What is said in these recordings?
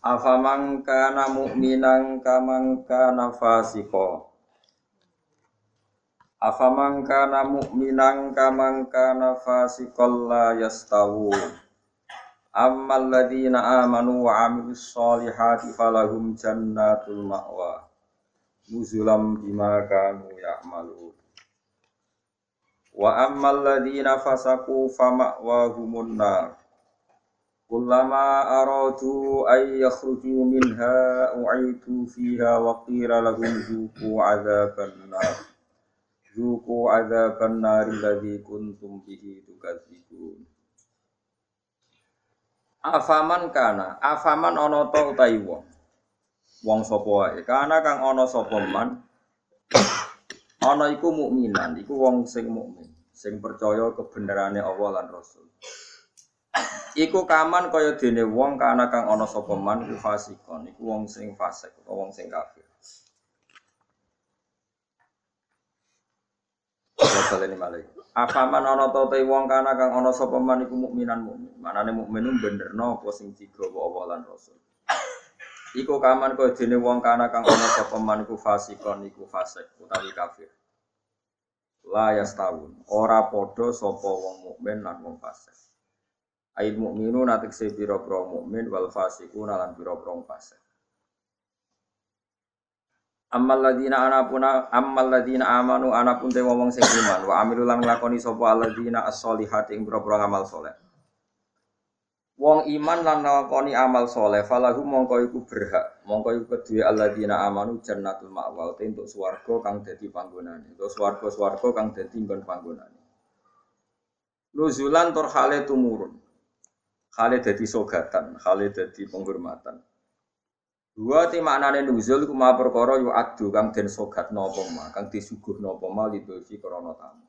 Afaman kana mu'minan kaman kana fasiko Afaman kana mu'minan kaman kana fasikol la yastawu. Ammal ladina amanu wa amilus solihati falahum jannatul ma'wa. Nuzulam bima kanu ya'malu Wa ammal ladina fasaku fama'wahumun nar Kullama aradu ay yakhruju minha u'itu fiha wa qila lahum zuku adzaban nar Zuku adzaban nar alladzi kuntum bihi tukadzibun Afaman kana afaman ana ta utahi wong wong sapa wae kana kang ana sapa man ana iku mukminan iku wong sing mukmin sing percaya kebenarannya Allah lan Rasul Iku kaman kaya dene wong kana kang ana sapa man iku fasikon, iku wong sing fasik utawa wong sing kafir. Wasallallahu alaihi Apa man ana ta te wong kana kang ana sapa man iku mukminan mukmin. Manane mukmin ku benerno apa sing digawa Allah lan Rasul. Iku kaman kaya dene wong kana kang ana sapa man iku fasikon, iku fasik utawi kafir. La yastawun, ora padha sapa wong mukmin lan wong fasik. Ail mukminu natik se piro pro mukmin wal fasiku nalan piro pro fasik. Ammal ladina anapuna ammal ladina amanu anapun te wong sing iman wa amilu lan nglakoni sapa alladzina as-solihati ing pira-pira amal saleh. Wong iman lan nglakoni amal saleh falahu mongko iku berhak mongko iku kedue alladzina amanu jannatul ma'wa te entuk swarga kang dadi panggonane. Entuk swarga-swarga kang dadi nggon panggonane. Nuzulan tur hale tumurun. Hale dadi sogatan, hale dadi penghormatan. Dua ti maknane nuzul ku ma perkara yu adu kang den sogat napa ma, kang disuguh napa ma lidulfi krana tamu.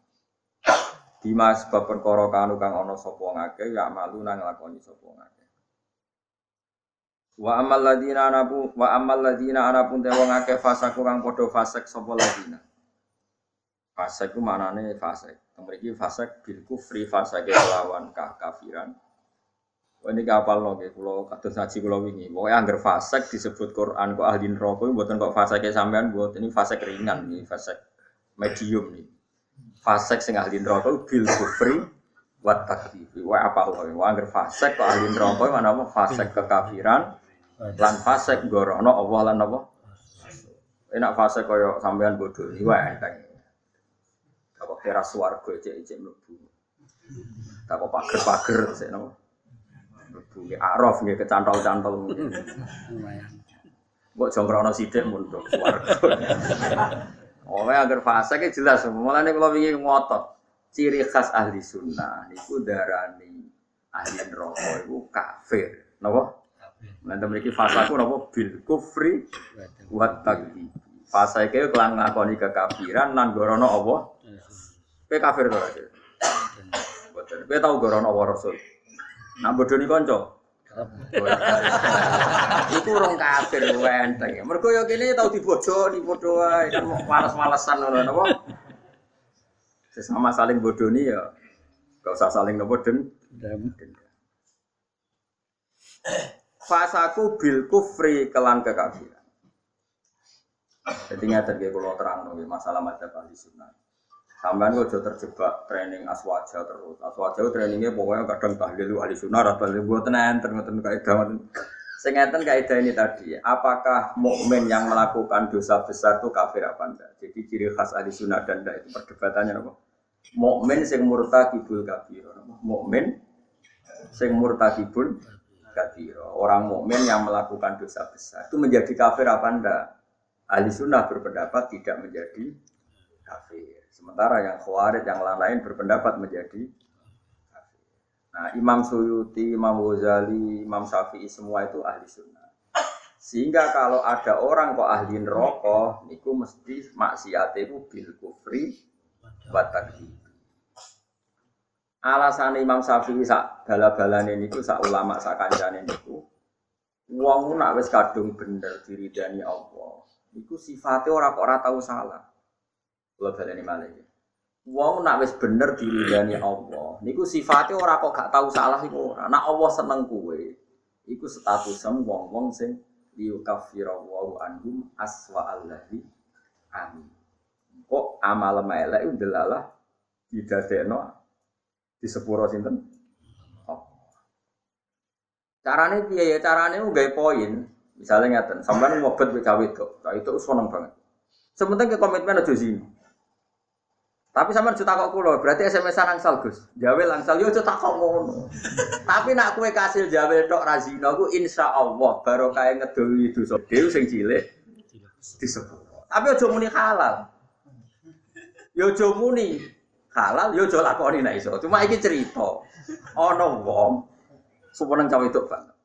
Bima sebab perkara kanu kang ana sapa ngake ya malu nang lakoni sapa ngake. Wa amal ladina anapu wa amal ladina anapun te wong akeh fasaku kang padha fasik sapa ladina. Fasik ku maknane fasik. Mriki fasik bil kufri fasik lawan kafiran. Ini kapal loh, kalau kados ngaji kalau wingi, pokoknya angger fasek disebut Quran kok ahli neraka, buatan kok fasek sampean buat ini fasek ringan nih, fasek medium nih, fasek sing ahli neraka bil kufri wat takdir, wah apa loh, wah angger fasek kok ahli neraka mana apa? Fasek kekafiran, lan fasek gorono Allah lan apa, enak fasek koyo sampean bodoh, nih wah enteng, kalau teras warga cek cek mlebu, tak kok pager-pager nopo. Bunyi araf nggih kecantol-cantol. lumayan Mbok jongkrono sithik mundur swarga. Oh, agar fase ki jelas. Mulane kula wingi ngotot. Ciri khas ahli sunnah niku darani ahli neraka iku kafir. Napa? Nanti memiliki fasaku napa bil kufri wa takdzib. Fase iki kelan ngakoni kekafiran lan gorono apa? Kowe kafir to. Kowe tau gorono apa Rasul? Nak bodoni kanca. Iku urung kafir enteng. Mergo ya kene tau dibodoni padha wae kan mau males-malesan ngono napa. Sesama saling bodoni ya gak usah saling nopo den. Fasaku bil kufri kelan kekafiran. Jadi ngaten nggih kula terang masalah madzhab ahli sunnah. Sampean kok terjebak training aswaja terus. Aswaja trainingnya pokoknya kadang tahlil ahli sunnah atau tahlil buatan enten ngoten kaidah ngeten kaidah ini tadi, apakah mukmin yang melakukan dosa besar itu kafir apa enggak? Jadi ciri khas ahli sunnah dan enggak itu perdebatannya apa? Mukmin sing murtakibul kafir. Mukmin sing murtakibul kafir. Orang mukmin yang melakukan dosa besar itu menjadi kafir apa enggak? Ahli sunnah berpendapat tidak menjadi kafir. Sementara yang khawarij yang lain-lain berpendapat menjadi. Nah, Imam Suyuti, Imam Ghazali, Imam Syafi'i semua itu ahli sunnah. Sehingga kalau ada orang kok ahli neraka, niku mesti maksiat itu bil kufri wa Alasan Imam Syafi'i sak bala-balane niku sak ulama sak kancane niku wong nak wis kadung bener diridani Allah. Niku sifatnya ora kok ora tau salah. Kula baleni malih. Wong nak wis bener diridani Allah, niku sifatnya ora kok gak tau salah iku ora. Nak Allah seneng kuwe, iku statusem wong-wong sing liyukaffira wa anhum aswa allahi amin. Kok amal melek delalah didadekno di sepuro sinten? Oh. Carane piye ya? Carane nggawe poin. Misalnya ngeten, sampean ngobet wis cawe itu, itu seneng banget. Sementing ke komitmen aja sini. Tapi sampean juta kok kulo, berarti SMS-an angsal Gus. Jawe yo aja takok ngono. Tapi nak kue kasil jawe tok razina ku insyaallah barokah ngedowi dosa dhewe sing cilik disebut. Tapi aja muni halal. Yo aja muni halal, yo aja lakoni nek iso. Cuma iki cerita. Ana wong suweneng cawe itu banget.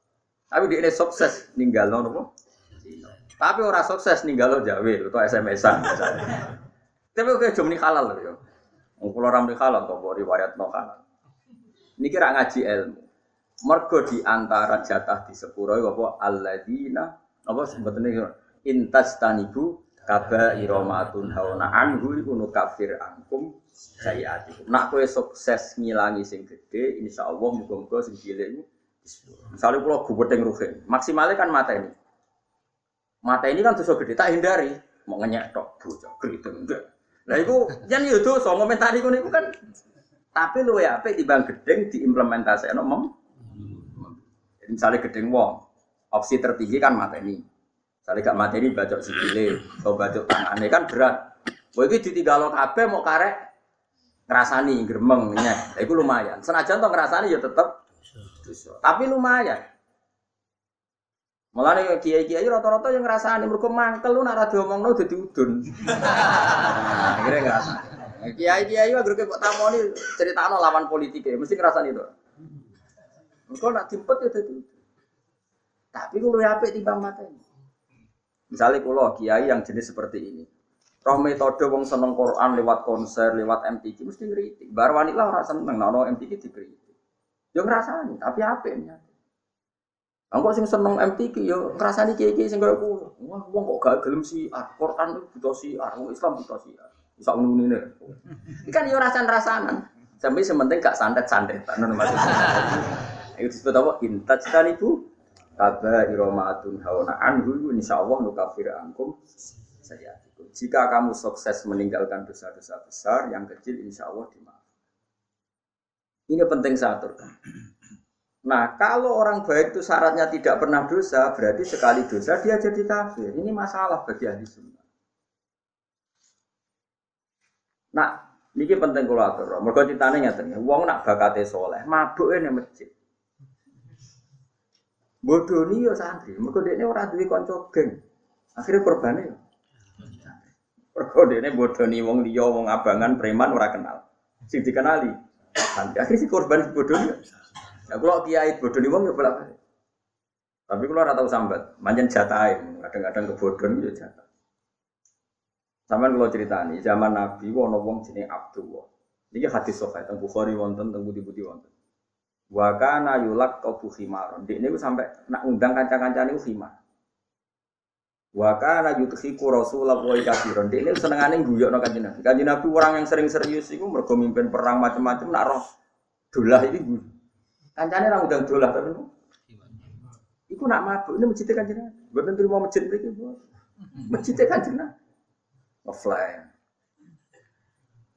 Tapi dia sukses ninggal nopo. Tapi orang sukses ninggal lo jawe atau SMS-an. Tapi oke jom nih halal loh ya. Kalau orang halal kok riwayat no halal. Ini kira ngaji ilmu. Mergo di antara jatah di sepuro apa alladzina apa sebetulnya intas tanibu kaba iromatun hauna anhu iku kafir angkum sayatikum. Nak kowe sukses ngilangi sing gede, insyaallah muga-muga sing cilik Misalnya kalau gubedeng ruhin, maksimalnya kan mata ini. Mata ini kan dosa gede, tak hindari. Mau ngenyek tok, bocah gede enggak. Nah itu, yang itu so komentari itu kan. Tapi lu ya apa bang gedeng diimplementasi no Misalnya gedeng wong, opsi tertinggi kan mata ini. Misalnya gak mata ini bacok sikile, atau bacok tangannya kan berat. Wah itu ditinggal kabeh mau karek ngerasani geremeng Nah, itu lumayan. Senajan tuh ngerasani ya tetap tapi lumayan. Malah nih kiai kiai rata-rata yang ngerasa nih mereka mangkel lu nara diomong lo jadi udun. Akhirnya ngerasa. Kiai kiai wa grup kok tamoni cerita no lawan politik ya mesti ngerasa itu. Mereka nak timpet ya jadi. Tapi kalau ya apa timbang mata ini. Misalnya kalau kiai yang jenis seperti ini. Roh metode wong seneng Quran lewat konser, lewat MTQ mesti ngeritik. Bar wanita orang seneng, nah no MTQ dikritik. Yo ngrasani, tapi apik niat. Engko sing seneng MTQ yo ngrasani kiye-kiye sing kaya kulo. Wah, wong kok gak gelem si Al-Qur'an butuh si wong Islam butuh si Bisa ngene. Ikan yo rasan-rasanan. Sampai sementing gak santet-santet. Ngono maksudnya. Itu disebut apa? Intaj tadi bu. Kaba iromatun hawana anhu insyaallah nukafir angkum saya. Jika kamu sukses meninggalkan dosa-dosa besar, yang kecil insya Allah dimaafkan. Ini penting saya aturkan. Nah, kalau orang baik itu syaratnya tidak pernah dosa, berarti sekali dosa dia jadi kafir. Ini masalah bagi ahli sunnah. Nah, ini penting kalau atur. Mereka ceritanya nyatanya, uang nak bakate soleh, mabuk ini masjid. Bodoh nih ya santri, mereka dia orang duit konco geng. Akhirnya korbannya ya. Mereka dia bodoh nih, wong dia, wong abangan, preman, orang kenal. Sing dikenali, akhirnya si korban bodoh Ya kalau kiai bodoh nih bolak balik. Tapi kalau rata tahu sambat, manjan jatain, kadang-kadang kebodohan ya jatah. Sampai kalau cerita nih, zaman Nabi, wono wong jenis Abdullah. Ini hadis sofa, tentang Bukhari wonten, tentang budi-budi wonten. Wakana yulak kau khimaron. Di ini sampai nak undang kancang-kancang ini khimar. Waka na yuthiku Rasulullah wa kafiron. Dia ini senengane guyok no kanjeng Nabi. Kanjeng Nabi orang yang sering serius itu mergo perang macam-macam nak roh dolah ini gue. Kancane ra udah dolah tapi Iku nak mabuk ini masjid kanjeng Nabi. Mboten terima masjid mriki Bu. Masjid kanjeng Nabi. Offline.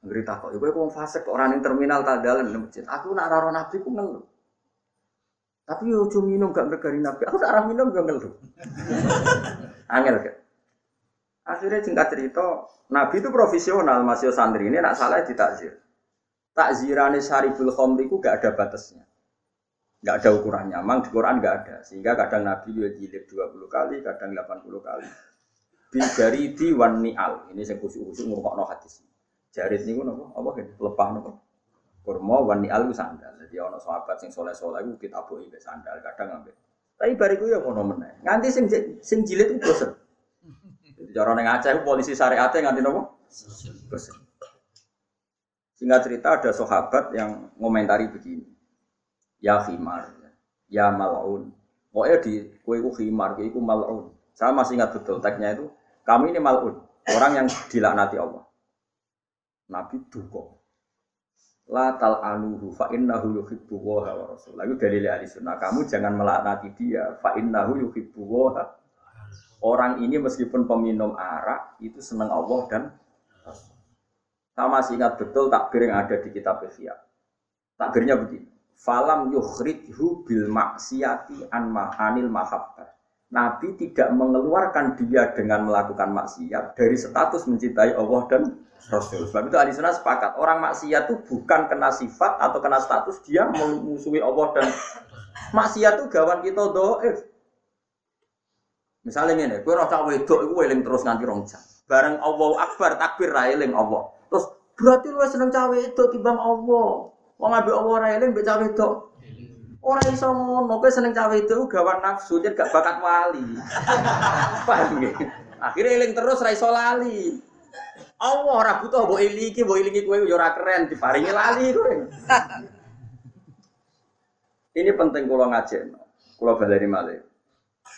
Ngeri takok, iku kok fase kok orang yang terminal tak dalam di masjid. Aku nak raro Nabi ku ngeluh. Tapi yo cuma minum gak bergari Nabi. Aku tak minum gak ngeluh. Angel kan? Akhirnya singkat cerita, Nabi itu profesional, masih santri ini nak salah ditakzir. Takzirane syaribul khomri itu gak ada batasnya. Gak ada ukurannya, memang di Quran gak ada. Sehingga kadang Nabi juga jilid 20 kali, kadang 80 kali. Bigari di wan ni'al. Ini saya khusus-khusus ngurukok no hadis. Jarit ini apa? Apa kan? Lepah nopo. Kurma wan ni'al itu sandal. Jadi ono sahabat sing soleh-soleh itu kita boleh sandal. Kadang ngambil Tapi bariku ya ngono meneh. Nganti sing sing jilid itu bosen. Jadi cara ning Aceh polisi syariate nganti nopo? Bosen. Singkat cerita ada sahabat yang ngomentari begini. Ya khimar, ya mal'un. Pokoknya di kue ku khimar, kue ku mal'un. Saya masih ingat betul teksnya itu. Kami ini mal'un, orang yang dilaknati Allah. Nabi duko. La tal anuhu fa innahu yuhibbu wa rasul. Lalu dalil ahli sunnah. Kamu jangan melaknati dia. Fa innahu yuhibbu wa Orang ini meskipun peminum arak itu senang Allah dan saya masih ingat betul takbir yang ada di kitab Ihya. Takbirnya begini. Falam yukhrijhu bil maksiati an anil mahabbah. Nabi tidak mengeluarkan dia dengan melakukan maksiat dari status mencintai Allah dan Rasul. Sebab itu ahli sunnah sepakat orang maksiat itu bukan kena sifat atau kena status dia memusuhi Allah dan maksiat itu gawan kita doa. Misalnya ini, gue rasa wedok, gue eling terus nganti rong. Bareng Allah Akbar takbir ra eling Allah. Terus berarti lu seneng cawe itu timbang Allah. Wong ambek Allah ra eling mbek cawe itu. Ora iso ngono, kowe seneng cawe itu gawan nafsu, jadi gak bakat wali. Paham nggih? Akhirnya eling terus ra iso lali. Allah ora butuh mbok elingi, mbok elingi kowe yo ora keren diparingi lali kowe. Ini penting kalau ngajen, kalau baleni malih.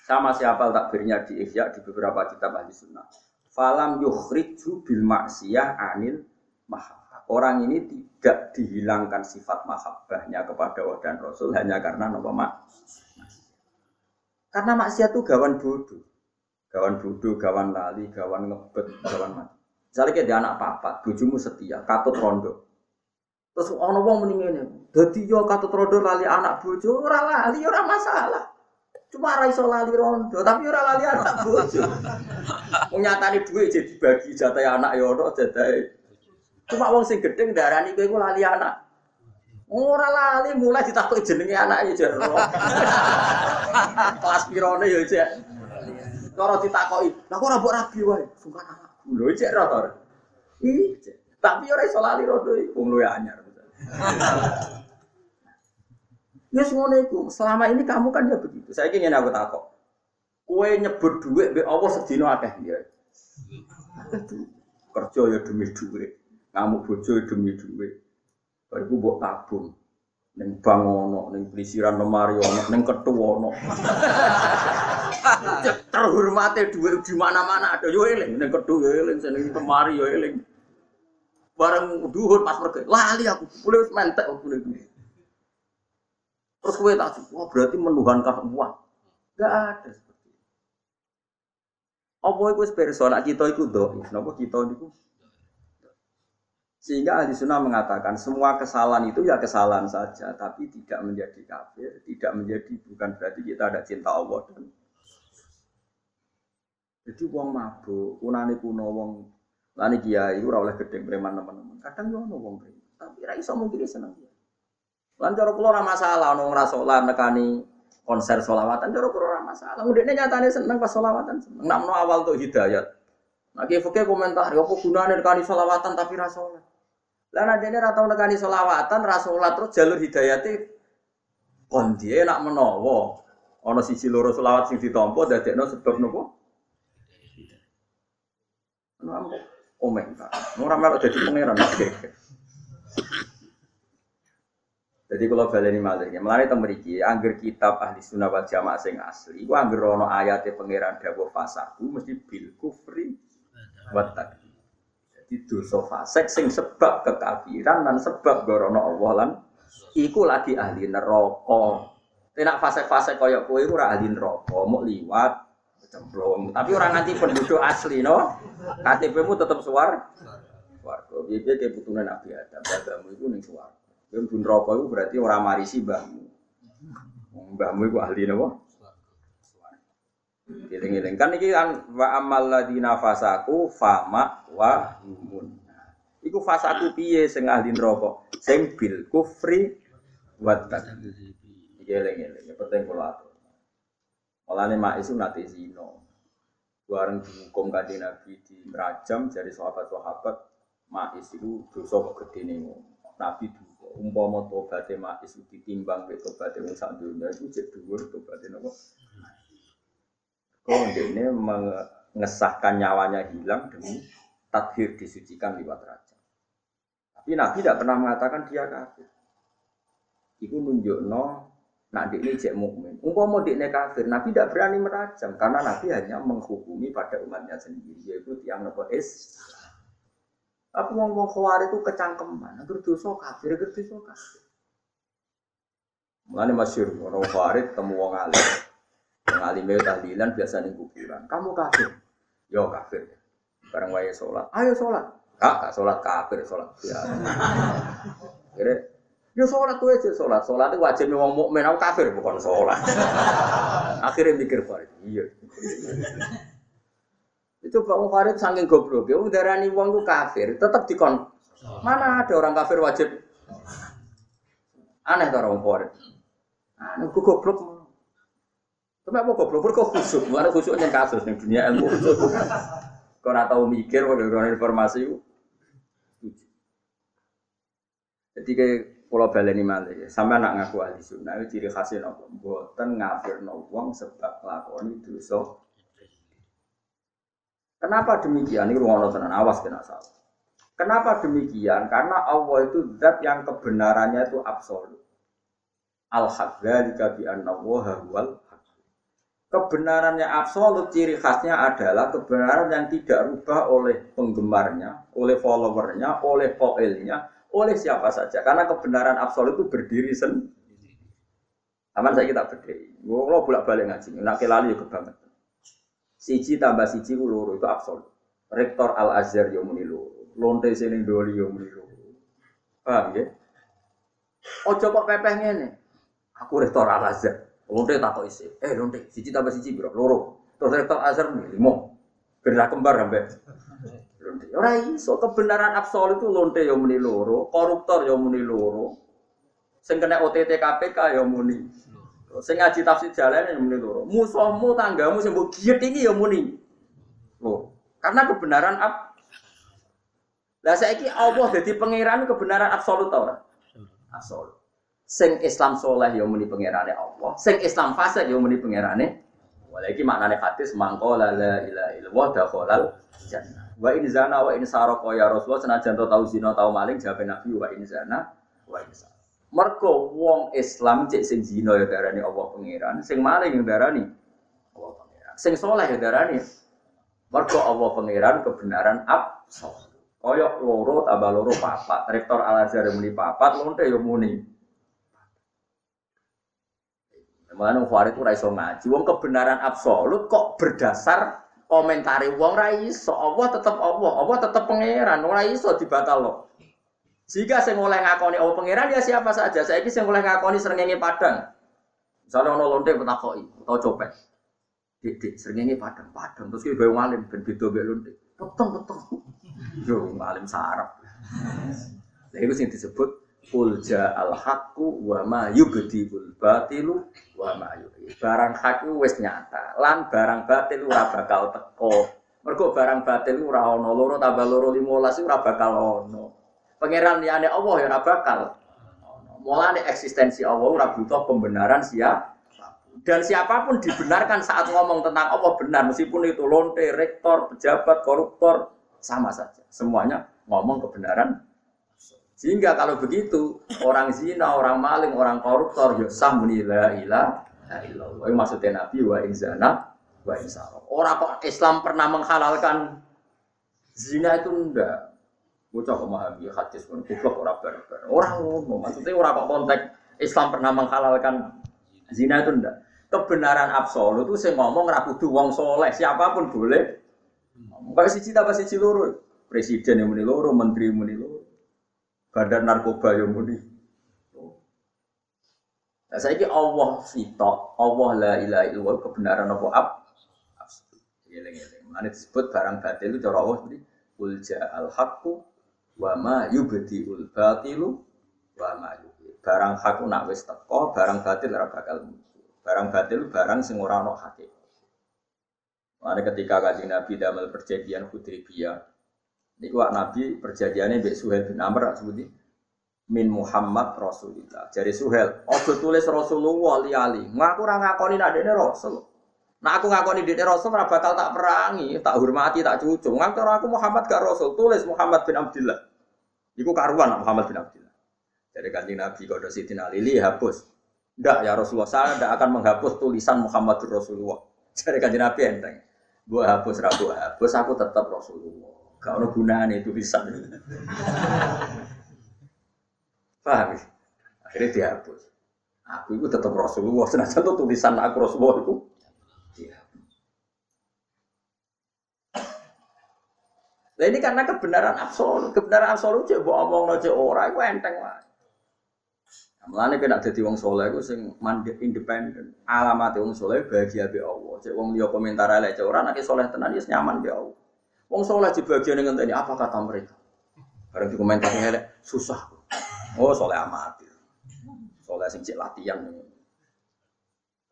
Sama siapa takbirnya di Ihya di beberapa kitab ahli sunnah falam yukhriju bil maksiyah anil mahabbah. Orang ini tidak dihilangkan sifat mahabbahnya kepada Allah dan Rasul hanya karena nopo mak. Karena maksiat itu gawan bodoh. Gawan bodoh, gawan lali, gawan ngebet, gawan mati. Misalnya kayak anak papat, bujumu setia, katut rondo. Terus orang wong mending ini, jadi yo katut rondo lali anak bojo, ora lali, ora masalah. Cuma ora iso lali rondo, tapi ora lali anak bojo. Nyatane duit jadi bagi jatah anak ya ono jatah. Cuma wong sing gedeng darani kowe iku lali anak. Ora lali mulai ditakoki jenenge anak ya jero. Kelas pirone ya cek. Cara ditakoki, "Lah kok ora mbok rabi wae?" Sungkan anak. Lho cek ra to. Tapi ora iso lali rondo iku wong luwe anyar. Ya ngono iku. Selama ini kamu kan ya begitu. Saya ingin aku takok. Kue nyebut duit be Allah sedina akeh ya. Kerja ya demi duit. Ngamuk bojo demi duit. Bariku mbok tabung. Ning bank ono, ning pelisiran lemari ono, ning ketu ono. Terhormate duit di mana-mana ada yo eling, ning ketu yo eling, ning lemari yo eling. Bareng duhur pas pergi, lali aku, boleh mentek aku boleh. Terus gue tak wah berarti menuhankan uang. Gak ada seperti itu. Apa itu personal kita itu doa, kenapa kita itu? Sehingga ahli sunnah mengatakan semua kesalahan itu ya kesalahan saja, tapi tidak menjadi kafir, tidak menjadi bukan berarti kita ada cinta Allah dan jadi uang mabuk, kunane kuno wong lani kiai ora oleh gedeng preman teman-teman. Kadang yo ono wong tapi ra iso mungkin seneng dia. Lan cara kula ora masalah ono ora salat nekani konser solawatan cara kula ora masalah. Mudine nyatane seneng pas solawatan seneng. Nak awal tuh hidayat. Nah, fakir komentar, ya apa gunane nekani solawatan tapi ra salat. Lah nek dene ra tau nekani solawatan, ra salat terus jalur hidayate kon dia nak menawa ana sisi loro solawat sing ditampa dadekno sebab nopo? Nah, komen tak. Ora melok dadi pangeran. Jadi kalau baleni malih, melani temeriki, angger kitab ahli sunnah wal jamaah sing asli, gua angger ono ayatnya pangeran dawuh fasaku mesti bil kufri watak. Jadi dosa fasek sing sebab kekafiran dan sebab gorono Allah lan iku lagi ahli neraka. Tenak fasek-fasek kaya kowe ora ahli neraka, mau liwat cemplung. Tapi orang nanti penduduk asli no, KTP-mu tetap suar. Warga, biar kayak putunan Nabi Adam, bagamu itu nih suar. Kowe bun rokok itu berarti orang marisi mbahmu. Mbahmu itu ahli napa? Giling-giling kan iki kan wa amal ladina fasaku fama wa humun. Iku fasaku piye sing ahli neraka? Sing bil kufri wa takdzib. Iki eling-eling, penting kula atur. Mulane mak isu nate zino. Bareng dihukum kanjeng Nabi di merajam dari sahabat-sahabat mak itu dosa gede nih Nabi umpama tobaté ma'is ditimbang mek tobaté wong sak dunya iku cek dhuwur tobaté napa. Kok ini mengesahkan nyawanya hilang demi takhir disucikan liwat raja. Tapi Nabi tidak pernah mengatakan dia kafir. Iku nunjukno nak ini cek mukmin. Umpama ini kafir, Nabi tidak berani merajam karena Nabi hanya menghukumi pada umatnya sendiri yaitu tiang nopo es. Tapi wong wong khawari itu kecangkeman, agar dosa kafir, agar dosa kafir. Mulane masyhur orang khawari ketemu wong alim. Wong alim itu tahlilan biasa ning kuburan. Kamu kafir. Yo kafir. Bareng wae sholat. Ayo sholat. Kak, kak sholat kafir sholat. Ya. Kira Ya sholat tuh aja sholat, sholat itu wajib wong mukmin aku kafir bukan sholat. Akhirnya mikir Farid, iya. Itu Pak Farid saking goblok, ya nih wong tuh kafir, tetap dikon. Mana ada orang kafir wajib? Aneh tuh orang Farid. Aneh, gue goblok. Tapi apa goblok? Kok khusuk? Mana khusuknya kasus nih dunia ilmu. Kau nggak tahu mikir, kalau informasi. Jadi kayak Pulau baleni malih, sampai anak ngaku ahli sunnah itu ciri khasnya nopo, buatan ngafir wong sebab lakoni dosa. Kenapa demikian? Ini ruang tenan awas kena salah. Kenapa demikian? Karena Allah itu zat yang kebenarannya itu absolut. Al jika bi anna huwal Kebenarannya absolut ciri khasnya adalah kebenaran yang tidak rubah oleh penggemarnya, oleh followernya, oleh poelnya, oleh siapa saja karena kebenaran absolut itu berdiri sendiri. Aman saya kita berdiri. Lo bolak balik ngaji, nak kelali juga banget. Siji tambah siji ku loro itu absolut. Rektor Al Azhar muni loro, lonte sini doli muni loro. Paham ya? Ojo kok pepeh ngene. Aku rektor Al Azhar. Lonte tak kok isi. Eh lonte, siji tambah siji bro, loro. Terus rektor Azhar muni limo. Gerak kembar sampai Ora iso kebenaran absolut itu lonte ya muni loro, koruptor ya muni loro. Sing kena OTT KPK ya muni. Sing ngaji tafsir jalan ya muni loro. Musuhmu tanggamu sing mbok giet iki ya muni. Loh, karena kebenaran ab Lah saiki Allah dadi pangeran kebenaran absolut ta ora? Absolut. Sing Islam soleh ya muni pangerane Allah, sing Islam fasik ya muni pangerane. Walaiki maknane hadis mangko la ilaha illallah dakhalal jannah. Wa in zana wa in saraka ya Rasulullah senajan to tau zina tau maling jawab Nabi wa in zana wa in saraka. Mergo wong Islam cek sing zina ya darani Allah pangeran, sing maling ya darani Allah pangeran. Sing saleh ya darani mergo Allah pangeran kebenaran absolut. Koyok loro tambah loro papat. Rektor Al Azhar muni papat, lonte yo muni. Mana Farid itu raiso ngaji. Wong kebenaran absolut kok berdasar komentari wong ra iso, Allah tetep Allah, Allah tetep pangeran, ora iso dibatal Jika saya mulai ngakoni Allah pangeran ya siapa saja. Saya ini saya mulai ngakoni serengenge padang. Misalnya ono lonte petakoi atau copet. Dik dik serengenge padang padang terus kita bayu ngalim ben beda mbek lonte. Peteng peteng. Yo ngalim sarap. Nah itu sing disebut Kul al haqqu wa ma yubdibul batilu wa ma Barang hak wis nyata, lan barang batil ora bakal teko. Mergo barang batil ora ana loro tambah loro 15 ora bakal ana. Pangeran liyane Allah ya ora bakal. Mulane eksistensi Allah ora butuh pembenaran siap. Dan siapa pun dibenarkan saat ngomong tentang Allah benar meskipun itu lonte, rektor, pejabat, koruptor sama saja. Semuanya ngomong kebenaran sehingga kalau begitu orang zina, orang maling, orang koruptor ya sah muni la ilaha illallah. Maksudnya Nabi wa inzana wa insara. Orang kok Islam pernah menghalalkan zina itu enggak. Bocah memahami hadis pun goblok orang barbar. Orang ngomong maksudnya orang kok konteks Islam pernah menghalalkan zina itu enggak. Kebenaran absolut itu saya ngomong ragu wong soleh siapa pun boleh. Kayak siji tambah siji loro. Presiden yang muni menteri yang loro. Badan narkoba yang muni. Nah, saya ini Allah sitok, Allah la ilaha illallah kebenaran apa ab. Mana disebut barang batil itu cara Allah seperti ulja al haqqu wa ma yubdiul batilu wa ma yubdi. Barang hakku nak wis teko, barang batil ora bakal muncul. Barang batil barang sing ora ono hakikat. Mana ketika kajian Nabi damel perjanjian Hudaybiyah, Niku Nabi perjanjiannya Mbak Suhail bin Amr seperti min Muhammad Rasulillah. Jadi Suhel, ojo tulis Rasulullah li-ali. Ngaku ora ngakoni nek dene Rasul. Nah aku ngakoni dene Rasul ora bakal tak perangi, tak hormati, tak cucu. Ngaku aku Muhammad gak Rasul, tulis Muhammad bin Abdullah. Iku karuan Muhammad bin Abdullah. Jadi kanjeng Nabi kode Sidina Lili hapus. Ndak ya Rasulullah, saya tidak akan menghapus tulisan Muhammadur Rasulullah. Jadi kanjeng Nabi enteng. Gua hapus, rabu hapus, aku tetap Rasulullah. Gak ada gunanya tulisan. Paham ya? Akhirnya dihapus. Aku itu tetap Rasulullah. Senajan tuh tulisan aku Rasulullah itu. Nah ini karena kebenaran absolut. Kebenaran absolut cek buat omong cek orang itu enteng lah. Mulane kena dadi wong saleh iku sing mandek independen. Alamat wong saleh bahagia be Allah. Cek wong liya komentar elek cek ora nek saleh tenan ya nyaman be Allah. Wong saleh dibagian dengan ngenteni apa kata mereka. Bareng di komentar elek susah. Oh saleh amat. Saleh sing latihan.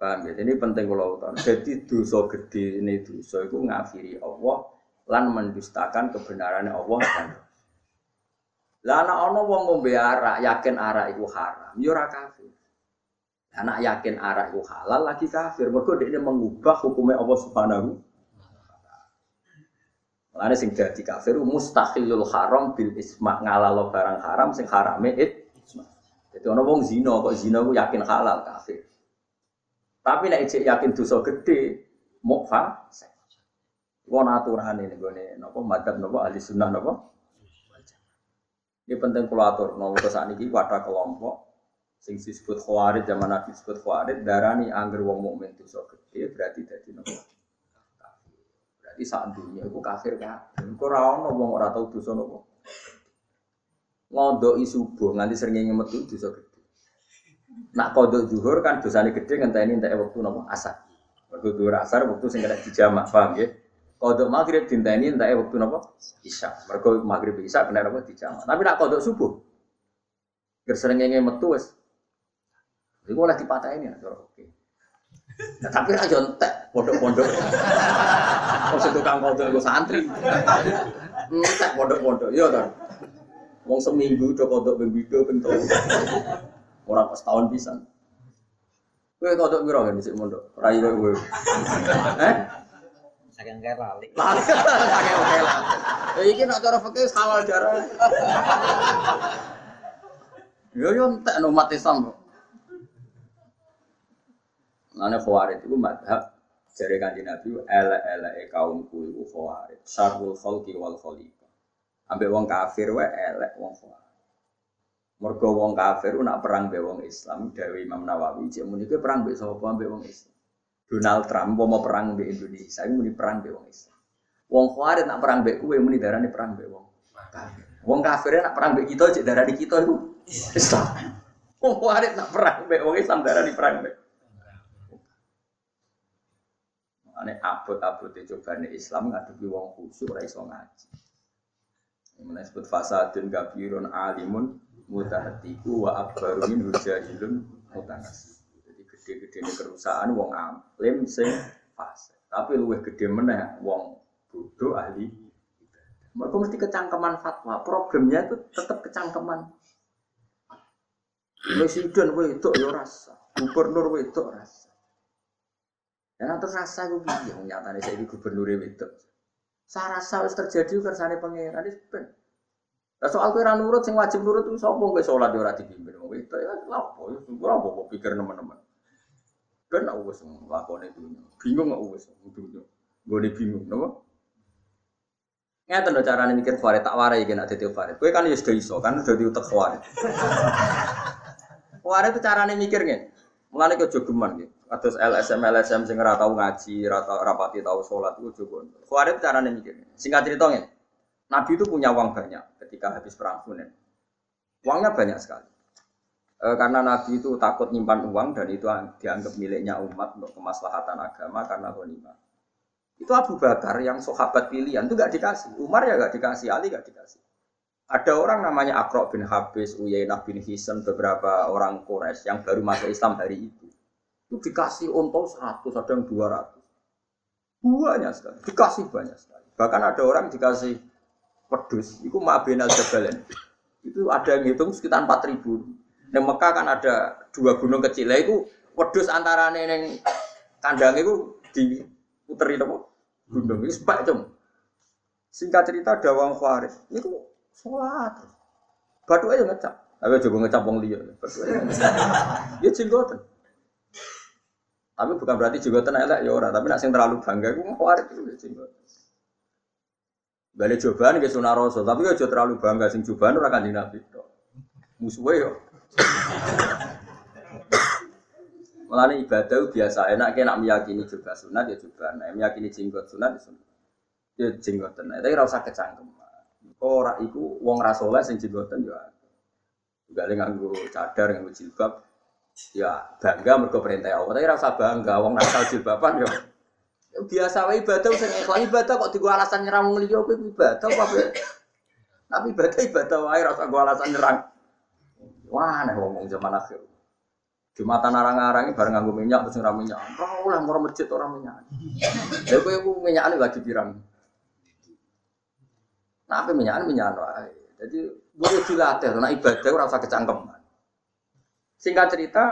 Paham ya? Ini penting kalau tahu. Jadi dosa gede ini dosa itu ngafiri Allah lan mendustakan kebenaran Allah dan anak ono wong ngombe arak, yakin arak iku haram, yo ya ora kafir. Anak yakin arak iku halal lagi kafir. Mergo dia mengubah hukumnya Allah Subhanahu Mulane sing dadi kafir mustahilul haram bil isma ngalalo barang haram sing harame it. Jadi ono wong zina kok zina ku yakin halal kafir. Tapi nek cek yakin dosa gede fasik. Wong aturane ning napa madzhab napa ahli sunnah napa ini penting kalau atur. Saat ini wadah kelompok sing disebut khawarij zaman Nabi disebut khawarij darani angger wong mukmin dosa gede berarti dadi nopo berarti saat dunia itu kafir kan kok ora ono wong ora tau dosa nopo ngodoki subuh nganti sering metu dosa gede nak kodok zuhur kan dosane gede ngenteni entek waktu nopo asar waktu zuhur asar waktu sing kena dijamak paham ya Kodok maghrib ini entah waktu nopo isya. Mereka maghrib isya kena nopo dijama. Tapi nak kodok subuh, nggak metu wes. Iku oleh dipatahin ya, oke. Nah, tapi aja entek pondok-pondok. Oh, tukang kodok itu santri. Entek pondok-pondok, iya kan. Wong seminggu do kodok ping pindho ping Orang pas tahun bisa. Kowe kodok piro kan dhisik mondok? Rai kowe. Eh? Saking kaya lali. Lali. Saking kaya lali. Ya iki nek cara fikih halal darah. Yo yo entek no umat Islam kok. Mana khawarij itu madhab dari kanji Nabi elek-elek kaumku itu khawarij. Syarul khalqi wal khaliqah. Ambek wong kafir wae elek wong khawarij. Mergo wong kafir nak perang be wong Islam, Dewi Imam Nawawi, cek muni perang be sapa ambek wong Islam. Donald Trump mau perang di Indonesia, ini muni perang di wong Islam. Wong Khawarij nak perang be kue muni darah perang be wong kafir. Wong kafir nak perang be kita cek darah di kita itu Islam. Wong Khawarij nak perang be wong Islam darah di perang be. Ane abot-abot coba nih Islam ngadepi wong khusyuk ora iso ngaji. Mulai sebut fasadun kabirun alimun mutahatiku wa akbaru min hujahilun mutanasi gede-gede ini kerusakan wong alim sing fase. Tapi luwih gede meneh wong bodoh ahli mereka mesti kecangkeman fatwa. Problemnya itu tetap kecangkeman. Presiden itu ya rasa, gubernur itu rasa. Dan terus rasa gue bingung nyatanya saya gubernur itu. Saya rasa harus terjadi kersane pangeran itu ben. Nah, soal kira nurut, sing wajib nurut sopo gue sholat di orang dipimpin wong itu ya lapo, ya apa pikir teman-teman. Kan aku wis nglakoni dunya. Bingung aku wis dunya. Gue bingung, napa? Ngeten lho carane mikir Farid tak warai iki nek dadi Farid. Kowe kan ya sudah iso kan sudah diutek Farid. Farid itu carane mikir ngene. Mulane kok jogeman gitu. Atus LSM LSM sing ora tau ngaji, ora tau rapati tau salat iku jogo. Farid carane mikir. Singkat cerita ngene. Nabi itu punya uang banyak ketika habis perang Hunain. Uangnya banyak sekali. E, karena Nabi itu takut nyimpan uang dan itu dianggap miliknya umat untuk kemaslahatan agama karena ghanimah. Itu Abu Bakar yang sahabat pilihan itu gak dikasih. Umar ya gak dikasih, Ali gak dikasih. Ada orang namanya Akro bin Habis, Uyainah bin Hisan, beberapa orang Quraisy yang baru masuk Islam hari itu. Itu dikasih untung 100, ada yang 200. Banyak sekali, dikasih banyak sekali. Bahkan ada orang dikasih pedus, itu Ma'binal Jabalen. Itu ada yang hitung sekitar 4000. Di Mekah kan ada dua gunung kecil. Itu wedhus antara neng kandang itu diputeri apa? Gunung itu sebab cum. Singkat cerita ada wong Khawarij. Niku sholat. Batu aja ngecap. Tapi coba ngecap wong liya. Aja. Ya jenggoten. Tapi bukan berarti jenggoten elek ya ora, tapi nak sing terlalu bangga iku Khawarij itu ya jenggoten. Balik cobaan ke sunah rasul, tapi aja terlalu bangga sing cobaan ora kanjeng Nabi tok. Musuhe yo. Mulane ibadah biasa enak nak meyakini juga sunat ya juga, nah meyakini jenggot sunat ya sunat. Ya jenggoten, tapi ora usah kecangkem. Ora iku wong ra saleh sing jenggoten ya. Juga nganggo cadar, nganggo jilbab, ya bangga mergo perintah Allah. Tapi ora usah bangga wong nakal jilbaban ya biasa wae ibadah sing ikhlas ibadah kok digo alasan nyerang wong liya kowe ibadah apa Tapi ibadah ibadah wae ora usah go alasan nyerang. Wah, nek ngomong zaman akhir. Jumatan arang-arang ini bareng nganggo minyak terus ora minyak. Ora oleh mau masjid ora minyak. Lha kowe ku minyakane lagi pirang. Nah, apa minyak minyak wae. Jadi boleh dilatih, nah ibadah ora usah kecangkem. Singkat cerita,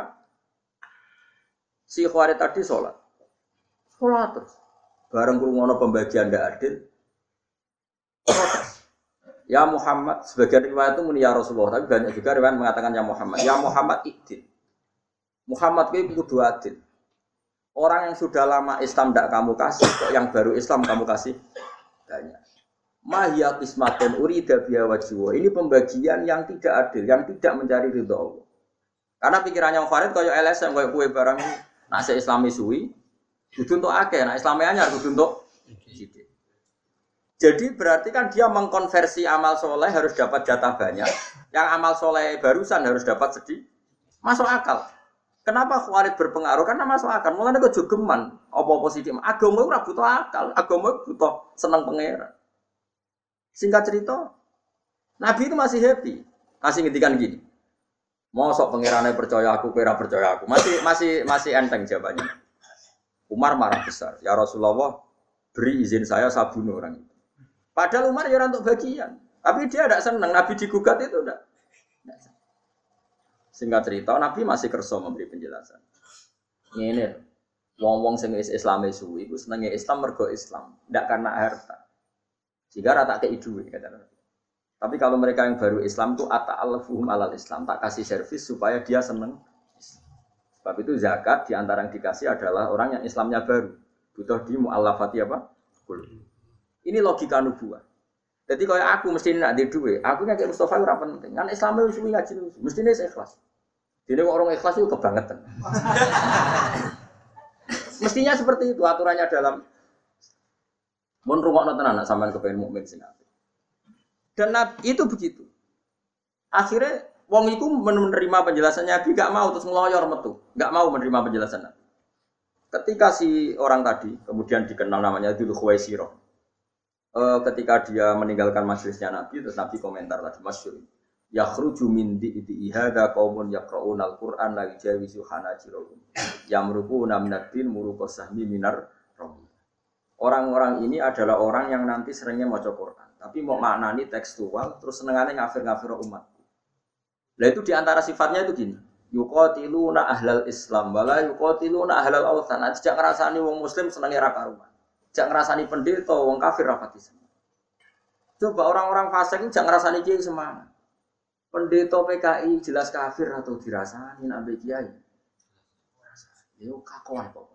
si Khawarij tadi sholat. Sholat terus. Bareng kurungono pembagian tidak adil. Ya Muhammad, sebagian riwayat itu muni ya Rasulullah, tapi banyak juga riwayat mengatakan ya Muhammad. Ya Muhammad ikdil. Muhammad itu kudu adil. Orang yang sudah lama Islam tidak kamu kasih, kok yang baru Islam kamu kasih banyak. Mahya kismatun urida biya. Ini pembagian yang tidak adil, yang tidak mencari ridho Allah. Karena pikirannya Farid kayak LSM, kayak kue barang nasi Islami suwi, Kudu untuk akeh, nah Islamnya anyar kudu untuk Jadi berarti kan dia mengkonversi amal soleh harus dapat jatah banyak, yang amal soleh barusan harus dapat sedih. Masuk akal. Kenapa Khawarij berpengaruh? Karena masuk akal. Mulanya kok jogeman, apa positif. Agama itu butuh akal, agama butuh senang pangeran. Singkat cerita, Nabi itu masih happy, masih ngintikan gini. Mau sok pangerannya percaya aku, kira percaya aku. Masih masih masih enteng jawabannya. Umar marah besar. Ya Rasulullah, beri izin saya bunuh orang itu. Padahal Umar ya untuk bagian. Tapi dia tidak senang. Nabi digugat itu tidak. Singkat cerita, Nabi masih kerso memberi penjelasan. Ini, wong-wong sing Islam suwi, itu senengnya Islam mergo Islam, tidak karena harta. Jika rata ke duit kata Nabi. Tapi kalau mereka yang baru Islam itu ata alafuhum alal Islam, tak kasih servis supaya dia seneng Sebab itu zakat di antara yang dikasih adalah orang yang Islamnya baru. Butuh di mu'allafati apa? Ini logika nubuah. Jadi kalau aku mesti nak di duit, aku kayak Mustafa itu penting. Kan Islam itu suwi ngaji mesti ini ikhlas. Jadi orang ikhlas itu kebangetan. Mestinya seperti itu aturannya dalam Mun rumah nonton anak sampean kepengen mukmin sing Dan itu begitu. Akhirnya Wong itu menerima penjelasannya Nabi, gak mau terus ngeloyor metu, gak mau menerima penjelasan Nabi. Ketika si orang tadi kemudian dikenal namanya Dulu Khuwaisiro, e, ketika dia meninggalkan majelisnya Nabi, terus Nabi komentar tadi masyur. Yakhruju min di'di ihada qaumun yaqra'una al-Qur'an la yujawizu hanajirahum. Yamruquna minad din muruqa sahmi minar Orang-orang ini adalah orang yang nanti seringnya mau Quran, tapi mau maknani tekstual, terus senengannya ngafir-ngafir umat. Nah itu di antara sifatnya itu gini. Yukotiluna ahlal Islam, wala yukotiluna ahlal awthan. Nah, tidak ngerasani wong Muslim senangnya raka rumah. Tidak ngerasani pendeta, wong kafir rapati Coba orang-orang fasik ini jangan ngerasani kiai semangat. Pendeta PKI jelas kafir atau dirasani nabi kiai. Yo kakuan kok.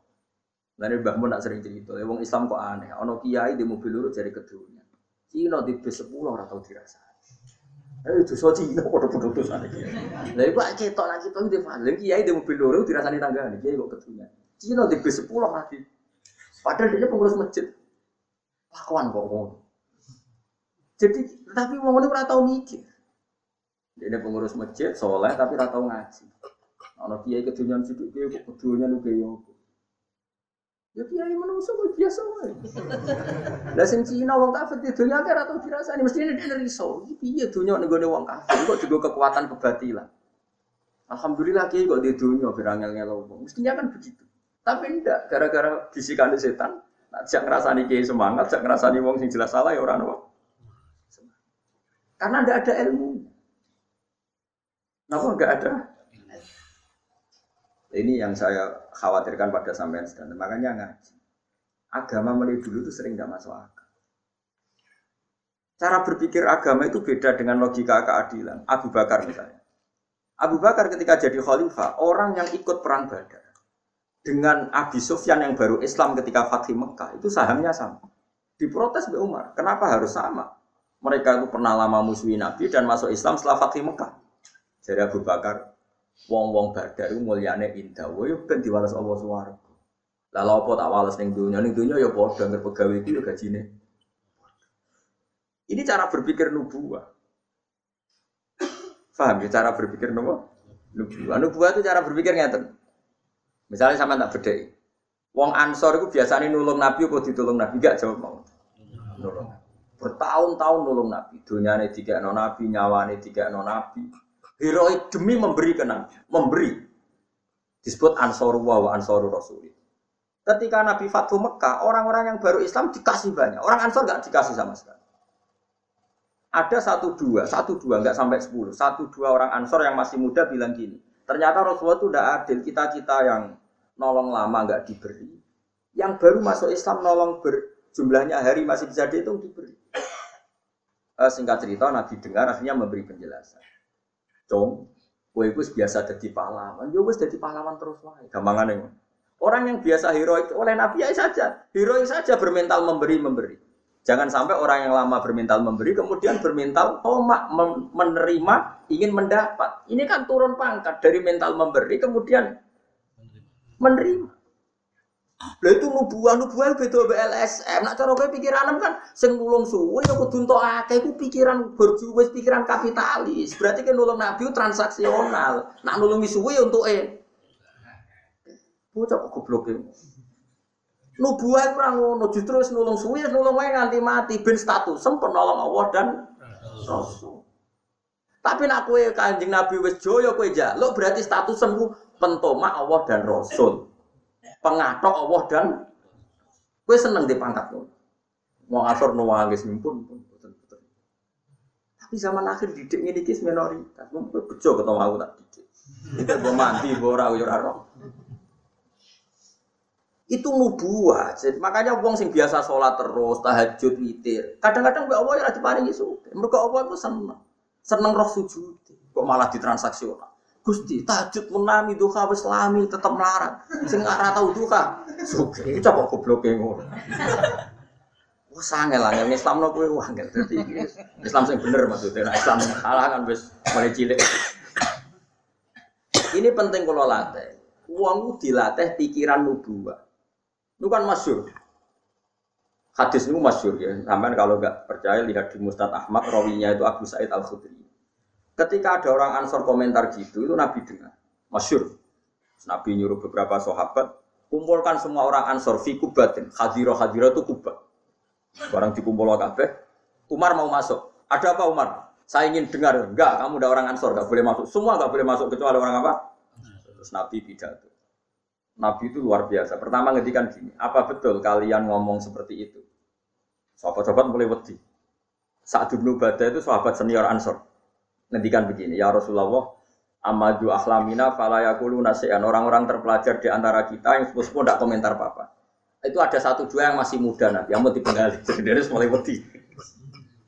Lalu Mbah Mun nak sering cerita, wong Islam kok aneh. Ono kiai di mobil lurus dari keduanya. Cina di bis sepuluh atau dirasani. Eh dosa Cina padha-padha dosane. Lah iku ketok lagi itu faham. Lagi kiai di mobil loro dirasani tanggane, kiai kok ketunya. Cina di bis 10 mati. Padahal dia pengurus masjid. Lakuan kok ngono. Jadi tapi wong ngene ora tau mikir. Dia pengurus masjid, soleh tapi ora tau ngaji. Ana kiai kedunyan sithik kiai kok kedunyan uga yo. Ya kiai menungso kok biasa wae. Lah sing Cina wong kafir di dunia ora tau dirasani, mesti dia riso. Iki piye dunya ning gone wong kafir kok juga kekuatan kebatilan. Alhamdulillah kiai kok di dunia berangel ngelo wong. Mestinya kan begitu. Tapi ndak gara-gara bisikan setan, nak jak ngrasani kiai semangat, jak ngrasani wong sing jelas salah ya ora ono. Karena ndak ada ilmu. Kenapa enggak ada? Ini yang saya khawatirkan pada sampean sedang. Makanya ngaji. Agama mulai dulu itu sering tidak masuk akal. Cara berpikir agama itu beda dengan logika keadilan. Abu Bakar misalnya. Abu Bakar ketika jadi khalifah, orang yang ikut perang Badar dengan Abi Sufyan yang baru Islam ketika Fatih Mekah itu sahamnya sama. Diprotes Mbak Umar, kenapa harus sama? Mereka itu pernah lama musuhi Nabi dan masuk Islam setelah Fatih Mekah. Jadi Abu Bakar, wong-wong Badar itu mulyane indah, yo ben diwales Allah swarga. Lalu apa tak wales ning dunia, ning dunia ya padha ngger pegawai itu ya gajine. Ini cara berpikir nubuah. Paham ya cara berpikir nubuah? Nubuah. Nubuah itu cara berpikir ngeten. Misalnya sama tak beda. Wong Ansor itu biasanya nulung Nabi apa ditulung Nabi gak jawab mau. Nulung. Bertahun-tahun nulung Nabi. Dunia ini tiga non Nabi, nyawa ini tiga non Nabi. Heroik demi memberi ke Nabi. Memberi. Disebut Ansoru wa Ansoru Rasul. Ketika Nabi Fathu Mekah, orang-orang yang baru Islam dikasih banyak. Orang Ansor nggak dikasih sama sekali. Ada satu dua, satu dua nggak sampai sepuluh. Satu dua orang Ansor yang masih muda bilang gini. Ternyata Rasulullah itu tidak adil. Kita kita yang nolong lama nggak diberi. Yang baru masuk Islam nolong berjumlahnya hari masih bisa dihitung diberi. Eh, singkat cerita Nabi dengar akhirnya memberi penjelasan. Cung, kue biasa jadi pahlawan. Yo wis jadi pahlawan terus lah. Gampangan yang Orang yang biasa heroik oleh Nabi ya saja, heroik saja bermental memberi memberi. Jangan sampai orang yang lama bermental memberi kemudian bermental tomak menerima ingin mendapat. Ini kan turun pangkat dari mental memberi kemudian menerima. Lah itu nubuah nubuah beda BLSM. Nak cara kowe pikiran kan sing nulung suwe ya kudu akeh iku pikiran berjuwis pikiran kapitalis. Berarti kan nulung nabi transaksional. Nak nulungi suwe ya untuk eh Bocah kok goblok e. Nubuah ora ngono, justru wis nulung suwi, nulung wae nganti mati ben status sempur nolong Allah dan Rasul. Tapi nak kowe Kanjeng Nabi wis joyo kowe jaluk berarti status sembuh pentoma Allah dan Rasul. Pengatok Allah dan kowe seneng di pangkat kowe. Mau asor nuwangis pun pun Tapi zaman akhir didik ini kis minoritas. Mungkin bejo ketemu aku tak didik. Gue mandi, gue ora ora itu nubuah. Jadi, makanya wong sing biasa sholat terus, tahajud, witir. Kadang-kadang mbak Allah ya diparingi suke. Mereka Allah itu seneng, seneng roh sujud. Kok malah ditransaksional. Gusti, tahajud menami duha wis lami tetep melarat. Sing ora tau. Suke, coba gobloke ngono. Wah sange lah, yang Islam no kue wangel. Jadi Islam sing bener maksudnya. Nah, Islam salah kan wis mulai cilik. Ini penting kalau latih. Uangmu dilatih pikiran nubuah. Itu kan masyur. Hadis itu masyur ya. Sampai kalau nggak percaya lihat di Mustad Ahmad, rawinya itu Abu Sa'id Al Khudri. Ketika ada orang Ansor komentar gitu, itu Nabi dengar. Masyur. Nabi nyuruh beberapa sahabat, kumpulkan semua orang Ansor fi kubatin. Hadiro hadiro itu kubat. Barang dikumpul kabeh. Umar mau masuk. Ada apa Umar? Saya ingin dengar. Enggak, kamu udah orang Ansor, enggak boleh masuk. Semua enggak boleh masuk kecuali orang apa? Terus Nabi pidato. Nabi itu luar biasa. Pertama ngedikan gini, apa betul kalian ngomong seperti itu? Sahabat-sahabat mulai wedi. Saat Ibnu Badah itu sahabat senior Ansor. Ngedikan begini, ya Rasulullah, amadu ahlamina falayakulu nasihan. Orang-orang terpelajar di antara kita yang sepupu tidak komentar apa-apa. Itu ada satu dua yang masih muda nabi, yang mau dipengali. Jadi mulai wedi.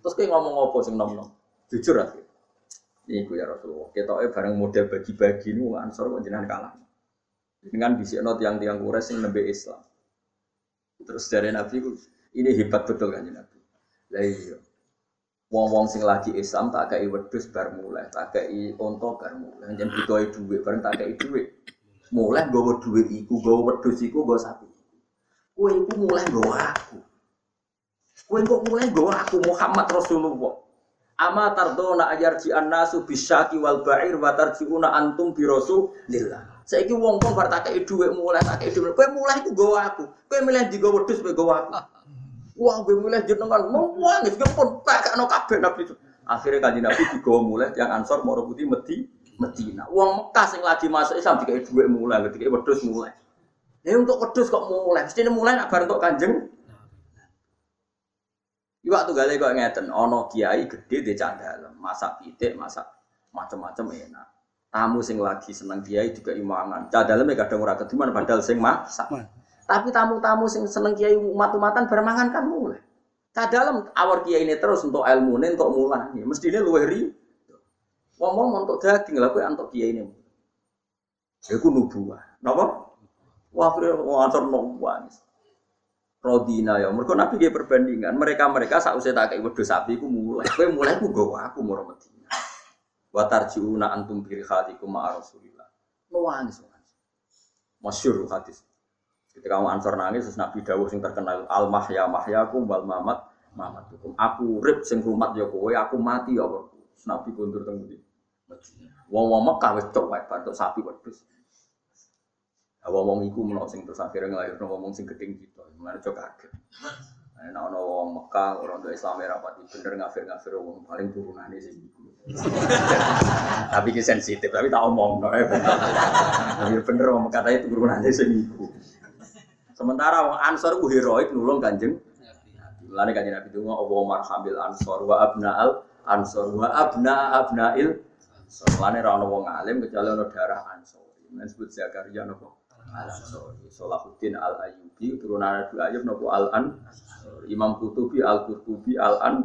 Terus kayak ngomong apa sing nom nom? Jujur aja. Ini ya Rasulullah. Kita bareng model bagi-bagi ini Ansor kok kalah. Dengan not yang tiang kures yang nembe Islam. Terus dari Nabi ini hebat betul kan Nabi. Lah iya. Wong-wong sing lagi Islam tak kei wedhus bar mulai, tak kei onto bar mulai. Jangan dikoi duit, bareng tak kei duit. Mulai gue duit iku, gue wedhus iku, gue sapi. Kue iku mulai gue aku. Kue kok mulai gue aku Muhammad Rasulullah. Ama tardona ajar ji nasu bisyaki wal ba'ir wa tarjiuna antum bi rasulillah. Saiki wong-wong bar tak kei dhuwit mulai tak kei dhuwit. Kowe mulai iku gowo aku. Kowe milih di gowo wedhus kowe gowo aku. Wah, kowe milih jenengan mau wangis pun tak kakno kabeh nabi itu. Akhirnya kanjeng Nabi digawa mulai yang Ansor Moro Putih Medi Medina. Uang Mekah sing lagi masuk Islam dikai dhuwit mulai, dikai wedhus mulai. Ya untuk wedhus kok mulai, mesti mulai nak untuk kanjeng Iwak tuh gale kok ngeten, ono kiai gede di candalem, masak pitik, masak macam-macam enak. tamu sing lagi seneng kiai juga imangan. Cah daleme kadang ora kediman padahal sing masak. Tapi tamu-tamu sing seneng kiai umat-umatan bermangan kan mulai. Cah dalam awar kiai ini terus untuk ilmu ini untuk mulai. Mestinya luwe ri. Ngomong untuk daging lah kowe antuk kiai ini. Iku nubuah. Napa? Wah, kira ngantor nubuah. Rodina ya, mereka nabi dia perbandingan. Mereka mereka saat usia tak kayak sapi, aku mulai. Kue mulai aku gawa aku mau Medina. Watarjiuna antum biri hatiku ma Rasulillah. Nuwangis. Masyur hadis. Ketika kamu ansor nangis, terus Nabi Dawuh sing terkenal al mahya mahyakum wal mamat mamatukum. Aku rib sing rumat ya kowe, aku mati ya apa. Nabi kundur teng ndi? Wong-wong Mekah wis cok wae bantuk sapi wedhus. Wong-wong iku menawa sing terus akhirnya ngelahirno wong sing gedeng gitu. Mulane cok kaget. Nah, ana wong Mekah orang tua Islam era pati bener ngafir-ngafir wong paling turunane sing iku. tapi ki sensitif, tapi tak omong no, eh. Tapi bener wong Mekah tadi turunane sing iku. Sementara wong Ansor ku heroik nulung Kanjeng Mulane kanjeng Nabi itu ngomong Allah marhamil Ansor wa abna'al Ansor wa abna abna'il Ansor. Mulane ra ono wong alim kecuali ono darah Ansor. Ini disebut Zakaria nopo Al Ansori. Salahuddin Al Ayyubi turunan Nabi Ayyub nopo Al An. Imam Qutubi Al Qurtubi Al An.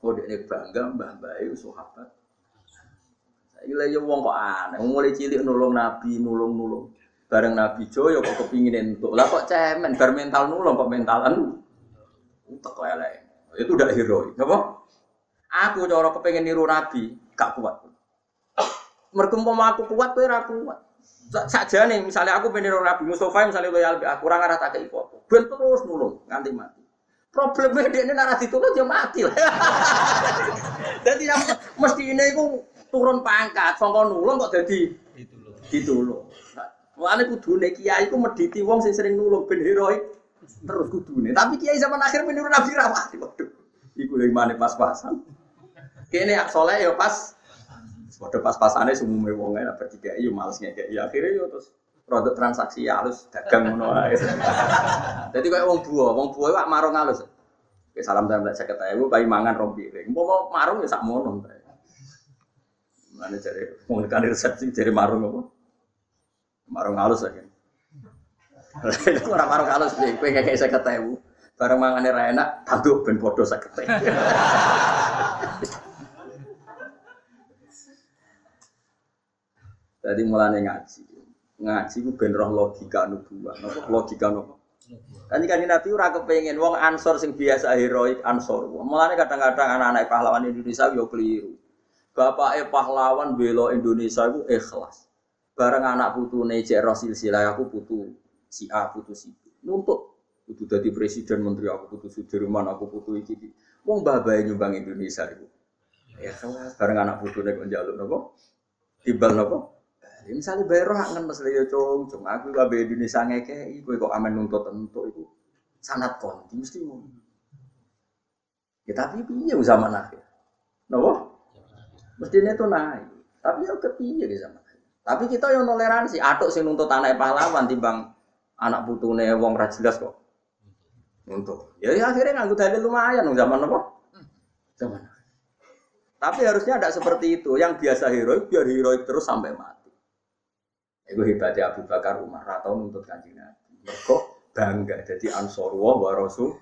Kode ini bangga mbah mbah sahabat. Saya lagi wong kok aneh, mulai cilik nulung Nabi, nulung nulung. Bareng Nabi Joyo kok kepingin entuk. Lah kok cemen, bar mental nulung kok mentalan. Utek lele. Itu udah heroik, apa? Aku cara kepengen niru Nabi, gak kuat. Mergo aku kuat kowe ora kuat. Saja nih, misalnya aku pengen Nabi Mustafa, misalnya loyal aku kurang arah tak kei foto, ben terus nulung nganti mati. Problemnya dia ini nara ditulung dia mati lah. Jadi yang mesti ini aku turun pangkat, songkon nulung kok jadi ditulung. Mulane kudune kiai iku mediti wong sing sering nulung ben heroik terus kudune. Tapi kiai zaman akhir meniru Nabi rawati waduh. Iku yang mana pas-pasan. Kene soleh ya pas Waduh pas-pasannya semua wong enak bertiga, iya males ngekek. Ya akhirnya yo terus produk transaksi ya halus dagang ngono ae. Jadi kayak wong buah, wong buah wak marung halus. Oke, salam saya kata ibu, bayi mangan rompi. Mau mau marung ya sak mono. Mana cari, mau resepsi cari marung apa? Marung halus. Itu orang marung halus kue kayak saya kata ibu. Barang mangan enak, tantu ben saya kata. Jadi mulane ngaji. Ngaji ku ben roh logika nubuah. Napa logika napa? Kan kan Nabi ora kepengin wong ansor sing biasa heroik ansor. Mulane kadang-kadang anak-anak pahlawan Indonesia yo keliru. Bapaknya pahlawan bela Indonesia itu ikhlas. Bareng anak putune cek Rasul sila aku putu si A putu si B. Nuntut kudu dadi presiden menteri aku putu Sudirman aku putu iki iki. Wong babae nyumbang Indonesia iku. Ya kelas bareng anak putune kok njaluk napa? Timbal napa? Ya, misalnya bayar roh kan mas Leo cung, cung aku gak bayar Indonesia ngekei, gue kok aman nuntut tentu itu sangat konti mesti mau. Ya tapi piye zaman akhir, nopo? Mestinya itu naik, tapi ya kepiye di zaman. Tapi kita yang toleransi, atuk sing nuntut anak pahlawan timbang anak putune wong ra jelas kok. Nuntut. Ya, ya akhirnya nganggo dalil lumayan zaman apa? Zaman. Tapi harusnya tidak seperti itu. Yang biasa heroik biar heroik terus sampai mati. Itu hebatnya Abu Bakar Umar atau nuntut kanjeng Nabi. Mereka bangga jadi ansor wa rasul.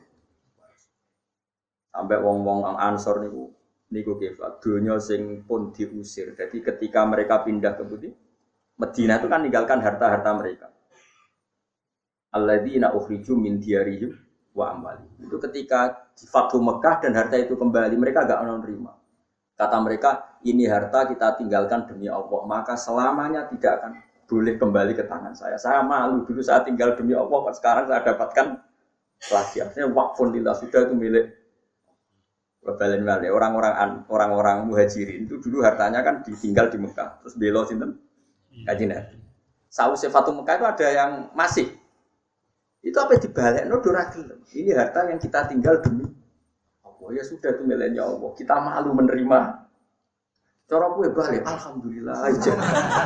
Sampai wong-wong ansor niku niku kifat dunia sing pun diusir. Jadi ketika mereka pindah ke Budi, Medina itu kan meninggalkan harta-harta mereka. Alladzina ukhriju min diyarihim wa amwali. Itu ketika Fathu Mekah dan harta itu kembali, mereka agak menerima. Kata mereka, ini harta kita tinggalkan demi Allah, maka selamanya tidak akan boleh kembali ke tangan saya. Saya malu dulu saya tinggal demi Allah, sekarang saya dapatkan lagi. Artinya wakfun lillah sudah itu milik orang-orang orang-orang muhajirin itu dulu hartanya kan ditinggal di Mekah terus belo sinten kaji nabi. Sawu sifatu Mekah itu ada yang masih itu apa dibalik no. Ini harta yang kita tinggal demi Allah ya sudah itu miliknya Allah. Kita malu menerima Cara gue balik, alhamdulillah aja.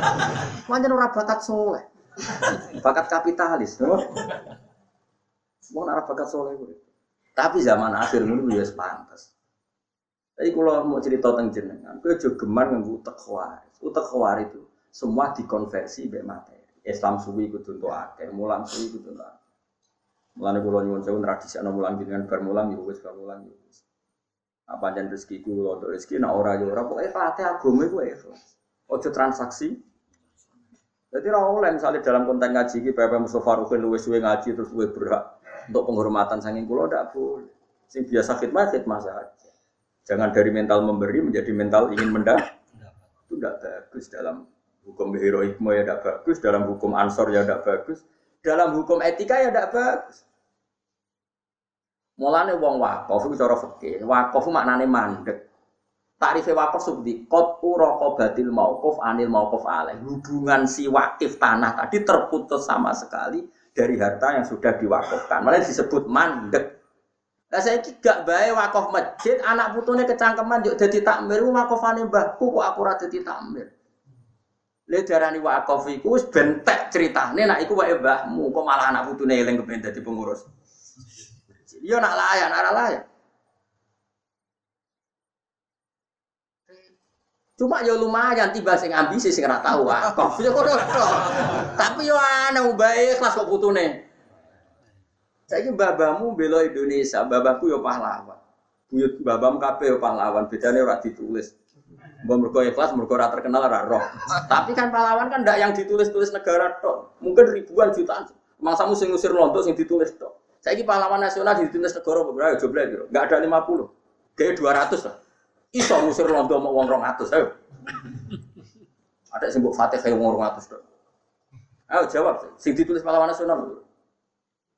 Manjan ora bakat soleh, bakat kapitalis, no? Mau nara bakat soleh gue. Tapi zaman akhir ini gue pantas. Tapi kalau mau cerita tentang jenengan, gue juga gemar nganggu tekwa. Utek khawar itu semua dikonversi mbek materi. Islam suwi kudu entuk akeh, mulang suwi kudu entuk akeh. Mulane kula nyuwun sewu tradisi ana mulang dengan bar mulang ya wis bar mulang ya wis. Apa jan rezeki ku untuk rezeki nek ora ya ora pokoke fatih agama iku ikhlas. Ojo transaksi. Jadi ora oleh misalnya dalam konten ngaji iki Bapak Mustofa Rukin luwes suwe ngaji terus luwes berhak untuk penghormatan saking kula ndak boleh. Sing biasa khidmat khidmat saja. Jangan dari mental memberi menjadi mental ingin mendapat. Itu tidak bagus dalam hukum heroikme ya tidak bagus, dalam hukum ansor ya tidak bagus, dalam hukum etika ya tidak bagus. Mulane wong wakaf itu cara fikih, wakaf maknane mandek. Tarifnya wakaf seperti kot batil mauquf anil mauquf alaih. Hubungan si wakif tanah tadi terputus sama sekali dari harta yang sudah diwakafkan. Malah disebut mandek. Lah saya gak bae wakaf masjid, anak putune kecangkeman yuk dadi takmir, wakafane mbahku kok aku ora dadi takmir. Le darani wakaf iku wis bentek critane nek iku wae mbahmu, kok malah anak putune eling kepen dadi pengurus. Iya nak layan, ora layan. Cuma ya lumayan tiba sing ambisi sing ora tahu wakaf. Tapi yo ana bae kelas kok putune. Saiki babamu bela Indonesia, babaku yo pahlawan. Buyut babam kabeh yo pahlawan, bedane ora ditulis. Mbak mergo ikhlas, mergo ora terkenal ora roh. Tapi kan pahlawan kan ndak yang ditulis-tulis negara tok. Mungkin ribuan jutaan. Mangsamu sing ngusir lontong sing ditulis tok. Saiki pahlawan nasional ditulis negara beberapa jumlah piro? Enggak ada 50. Kayak 200 lah. Iso ngusir lontong mau wong 200, ayo. Ada sing mbok Fatih wong 200 tok. Ayo jawab, sing ditulis pahlawan nasional.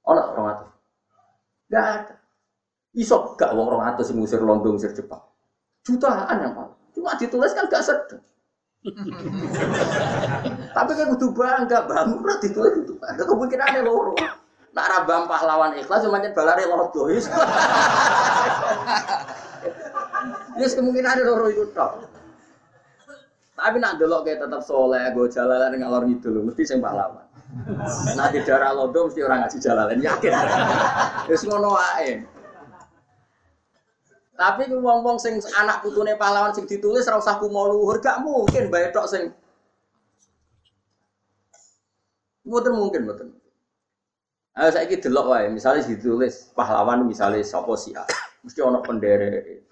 Ono orang atus. Gak ada. Iso gak wong orang atus musir Londo, musir Jepang. Jutaan yang. Cuma ditulis kan gak sedih. Tapi kayak kudu bangga, bangun ora ditulis itu bangga. Kemungkinannya loro. Nak rabam pahlawan ikhlas cuma nyet balare lodo. Yes kemungkinan loro itu tok. Tapi nak delok kayak tetap soleh, gue jalan ngalor ngidul, mesti sing pahlawan. Nanti darah lodo mesti orang ngaji jalan yakin. Wis ngono wae. Tapi wong-wong sing anak putune pahlawan sing ditulis ora usah kumo luhur, gak mungkin bae tok sing Mboten mungkin, mboten. Ayo saiki delok wae, misalnya ditulis pahlawan misalnya sapa sih mesti ana penderek.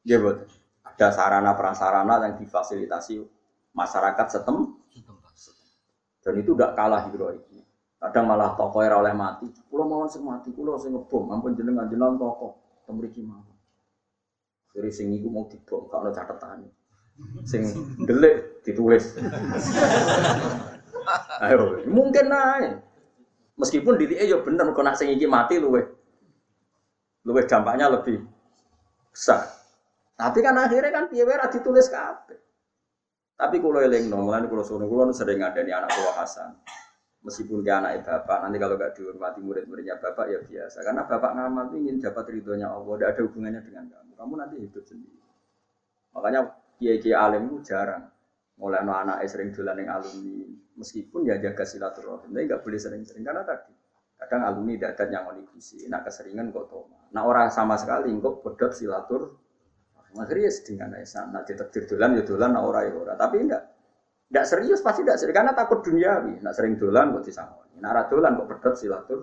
Nggih mboten. Ada sarana prasarana yang difasilitasi masyarakat setem dan itu tidak kalah heroiknya. Kadang malah tokoh era oleh mati. Kulo mau sing mati, kulo sing ngebom. Ampun jenengan jenengan tokoh. Temriki mau. Jadi sing iku mau dibom, kalau catatan. Sing delik ditulis. Ayo, mungkin naik. Meskipun diri ya bener, kok nak sing iki mati luwe, luwe dampaknya lebih besar. Tapi kan akhirnya kan piye ditulis kabeh. Tapi kalau eling no, kalau suruh kalau sering ada nih anak tua Hasan. Meskipun dia anak bapak, nanti kalau gak dihormati murid-muridnya bapak ya biasa. Karena bapak ngamal ingin dapat ridhonya Allah, tidak ada hubungannya dengan kamu. Kamu nanti hidup sendiri. Makanya kiai-kiai alim itu jarang. Mulai no anak sering dolan yang alumni, meskipun ya jaga silaturahim, tapi nggak boleh sering-sering karena tadi kadang alumni dadat yang onikusi, nak keseringan kok toma. Nah orang sama sekali kok pedot silatur Akhirnya sedingan aja, nak ditekdir dolan ya dolan, nak ora ya. Tapi enggak, enggak serius pasti enggak serius karena takut duniawi. Nak sering dolan kok disangoni, nak ora dolan kok pedot silatur.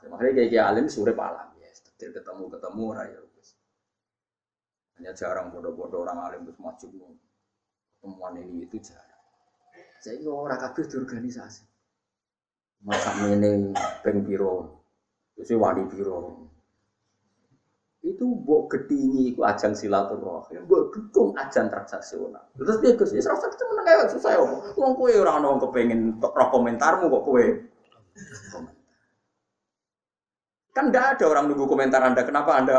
Makanya kayak kayak alim sore palang ya, tekdir ketemu ketemu ora ya. Hanya jarang bodoh-bodoh orang alim terus maju temuan ini itu jarang. Saya orang kabeh organisasi. Masa ini peng itu wali biro, itu buat gedingi itu ajang silaturahim, buat dukung ajang transaksional. Terus dia gus, ya serasa kita menang kayak susah ya. Wong kue orang orang kepengen roh komentarmu kok kue. Kan tidak ada orang nunggu komentar anda. Kenapa anda?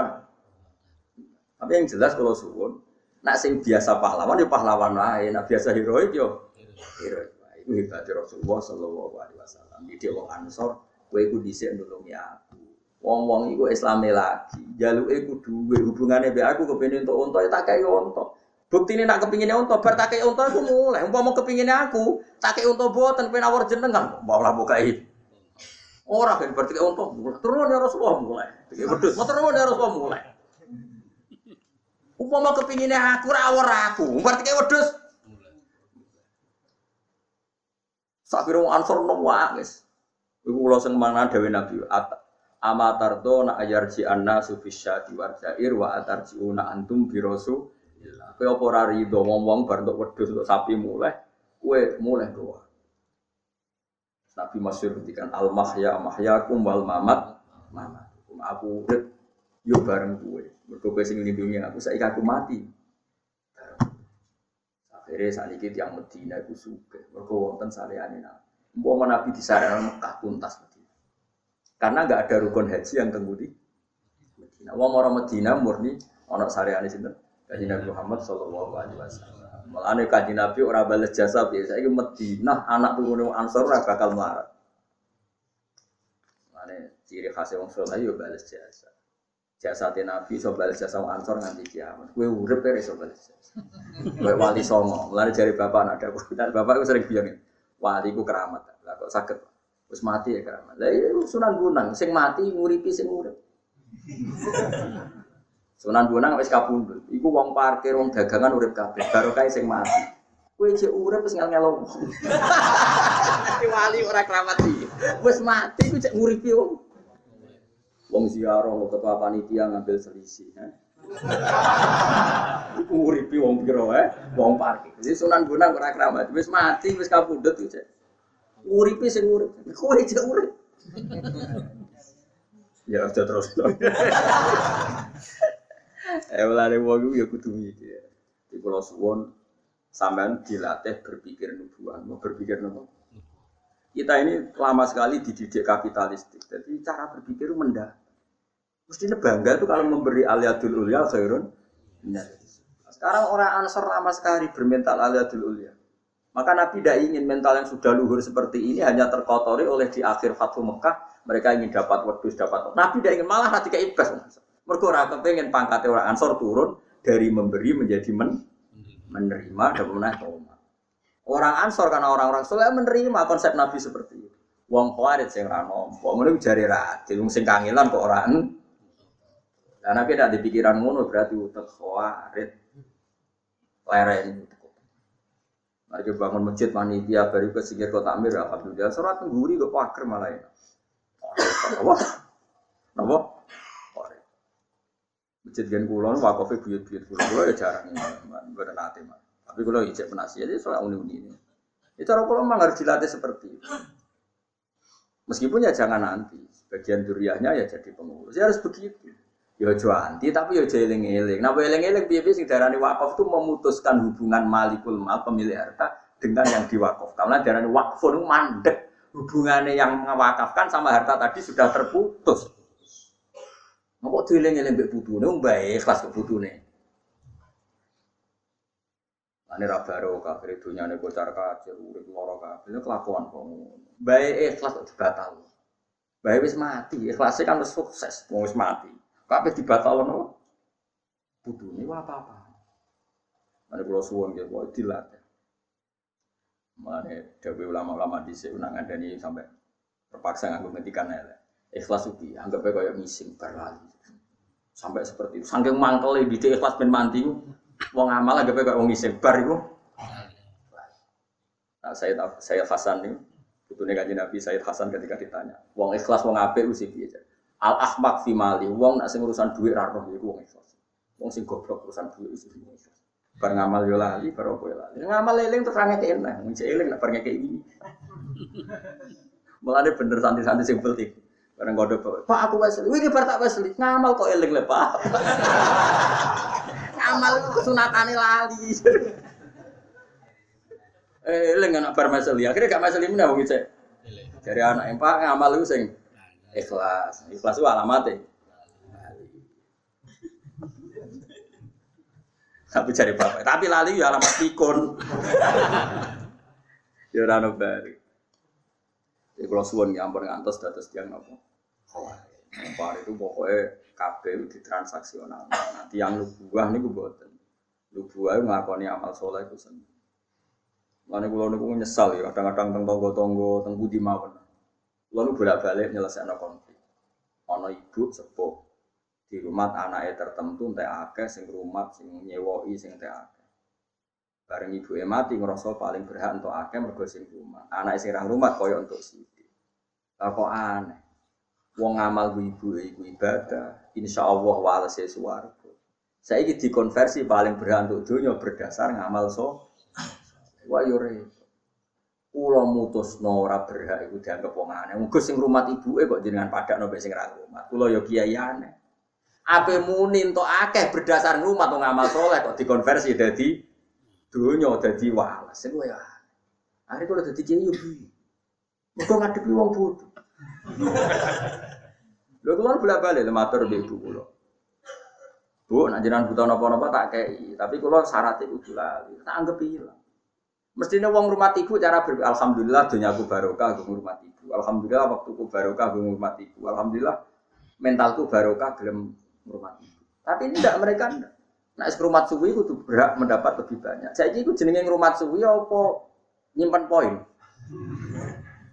Tapi yang jelas kalau suwun, nak sing biasa pahlawan ya pahlawan lain, nak biasa heroik yo heroik. Itu hebatnya Rasulullah Shallallahu Alaihi Wasallam. Jadi wong ansor, kue ku disek nulungi aku. Wong-wong iku Islame lagi. Jaluke kudu duwe hubungane mbek aku kepengin untuk unta ya tak kei unta. Buktine nak kepingine unta bar tak kei unta iku mulai. Umpama kepingine aku, tak kei unta boten pengen awor jenengan. Malah bukai. Ora kan berarti kei unta turun ya Rasulullah mulai. Iki mau turun ya Rasulullah mulai. Umpama kepingine aku ora awor aku, berarti kei wedhus Sakira wong ansor nangis. Iku kula sing mana dewe Nabi At amatarto na ayarji anna sufisya diwarjair wa atarji una antum birosu Kowe apa ora rido ngomong bar untuk sapi mulai, kowe mulai doa. Nabi masyhur ngendikan al mahya mahyakum wal mamat mamat. Aku urip yo bareng kowe. Mergo kowe sing nglindungi aku saiki aku mati. Akhirnya saat ini yang Medina itu suka. Mereka wonten salehane nabi. Mau nabi sana Mekah tuntas. Karena nggak ada rukun haji yang tembudi Medina. Wong orang Medina murni ono salehane sinten? Kaji Nabi Muhammad Shallallahu Alaihi Wasallam. Malah nih kaji Nabi orang balas jasa biasa. Ini Medina anak turun Ansor ora bakal melarat. Malah ciri khasnya Wong Soleh yo balas jasa. Jasa Nabi so balas jasa Wong Ansor nganti kiamat. Kue urip ya so balas jasa. Kue wali songo. Mulai dari bapak anak ada. Bapak itu sering bilang wali ku keramat. Lah kok sakit. Terus mati ya keramat. Lah iya sunan gunang. Sing mati nguripi sing urip. Sunan Bonang wis kapundhut. Iku wong parkir, wong dagangan urip kabeh. Barokah sing mati. Kowe cek urip wis ngel-ngelo. wali ora keramat iki. Wis mati ku cek nguripi wong. Wong ziarah lo ketua panitia ngambil selisih. Iku nguripi wong piro eh? Wong parkir. Jadi Sunan Bonang ora keramat. Wis mati wis kapundhut ku cek. Nguripi sing urip. Kowe cek urip. Ya, aja terus. Eh mulane wong ya kudu mikir. Di kula suwon sampean dilatih berpikir nubuah, mau berpikir nopo. Kita ini lama sekali dididik kapitalistik. Jadi cara berpikir mendah. Mestinya bangga itu kalau memberi aliadul ulia khairun. Sekarang orang ansor lama sekali bermental aliadul ulia. Maka Nabi tidak ingin mental yang sudah luhur seperti ini hanya terkotori oleh di akhir Fathu Mekah. Mereka ingin dapat wedus, dapat. Nabi tidak ingin malah nanti kayak ibas. Mereka orang kepengen pangkat orang ansor turun dari memberi menjadi men menerima dan menaik. Orang ansor karena orang-orang soleh menerima konsep Nabi seperti itu. Wong khawarit sing ra nampa, ngono jari radil wong sing kangelan kok ora Dan Nabi tidak dipikiran ngono berarti utek khawarit. Lereng Mari bangun masjid panitia baru ke singgir kota Amir alhamdulillah surat tengguri ke pakar malah ya. Apa? Apa? Masjid gen kulon wakofe buyut-buyut kulon kulo ya jarang mboten nate mah. Tapi kulo ijek penasihat ya soal uni-uni ini. Itu orang kulo memang harus dilatih seperti itu. Meskipun ya jangan nanti, bagian duriahnya ya jadi pengurus. Ya harus begitu. Ya anti tapi ya eling-eling. Nah, eling-eling piye-piye sing darani wakaf itu memutuskan hubungan malikul mal pemilik harta dengan yang diwakaf. Karena darani wakfun mandek. Hubungannya yang mewakafkan sama harta tadi sudah terputus. Mau dieling-eling mbek putune mbae ikhlas ke putune. Ane ra baro kafir dunyane bocor kacir urip kabeh kelakuan kok ngono. Bae ikhlas kok dibatal. Bae wis mati, ikhlasnya kan wis sukses, wis mati. Kabeh dibatalno. Putune wa apa-apa. Ane kula suwun nggih kok dilatih. Mane dewe ulama-ulama dhisik nang ngandani sampai terpaksa nganggo ngetikan elek. Ikhlas ubi, anggap aja kayak ngising berlali. Sampai seperti itu. Saking mangkel di ikhlas ben mandi wong amal agak kayak wong ngising bar itu. Nah, saya saya Hasan nih, putune kanjeng Nabi Sayyid Hasan ketika ditanya, wong ikhlas wong apik sih piye Al ahmak fi mali, wong nak sing urusan duit ra roh iku wong ikhlas. Wong sing goblok urusan duit itu wong ikhlas. Bar ngamal yo lali, bar opo yo lali. Ngamal eling terus range enak, wong eling nak bar kayak ini. Mulane bener santai-santai sing penting. Bareng kode Pak aku Wesley. Wih bar tak Wesley. Ngamal kok eling le Pak. Ngamal kesunatane lali. eh eling anak bar Wesley. Akhirnya gak Wesley mana wong cek. Dari anak yang Pak ngamal itu sing ikhlas. Ikhlas itu alamatnya. Tapi cari bapak. Tapi lali ya alamat pikun. ya ora ono bari. Ya kalau suwon ya ampun ngantos dados. Bar itu pokoknya kabel di transaksional. Nanti yang lu buah nih gue buatin. Lu buah ngakoni amal soleh itu sendiri. Lalu gue lalu nyesal ya. Kadang-kadang teng tonggo tenggu di mawon. Lalu bolak balik nyelesaikan konflik. Ono ibu sepuh di rumah anaknya tertentu teh akeh sing rumah sing nyewoi sing teh akeh. Bareng ibu mati ngerasa paling berhak untuk akeh mergo sing rumah. Anak sing ra rumah koyo untuk sithik. Lah kok aneh. Wong ngamal ibu iku ibadah, insya Allah walese swarga. Saiki dikonversi paling berhak untuk dunia berdasar ngamal so. Wah yo repot. Kula mutusno ora berhak iku dianggap wong aneh. Mugo sing rumah ibuke kok jenengan padakno mbek sing ra rumah. Kula yo kiai aneh. Ape muni entuk akeh berdasar rumah to ngamal soleh kok dikonversi dadi dunya dadi wales. Sing ya. Are kula dadi kiai yo piye? Mugo ngadepi wong bodoh. Lho kula bolak-balik matur mbek ibu kula. Bu, nak jenengan butuh napa-napa tak kei, tapi kula syaratnya kudu lali, tak anggap hilang. Mestinya wong rumah ibu cara ber alhamdulillah dunia aku barokah aku rumah ibu. Alhamdulillah waktuku barokah aku rumah ibu. Alhamdulillah mentalku barokah gelem rumah ibu. Tapi tidak mereka tidak. Nah, rumah suwi itu berhak mendapat lebih banyak. Saya itu jenenge rumah suwi apa nyimpan poin?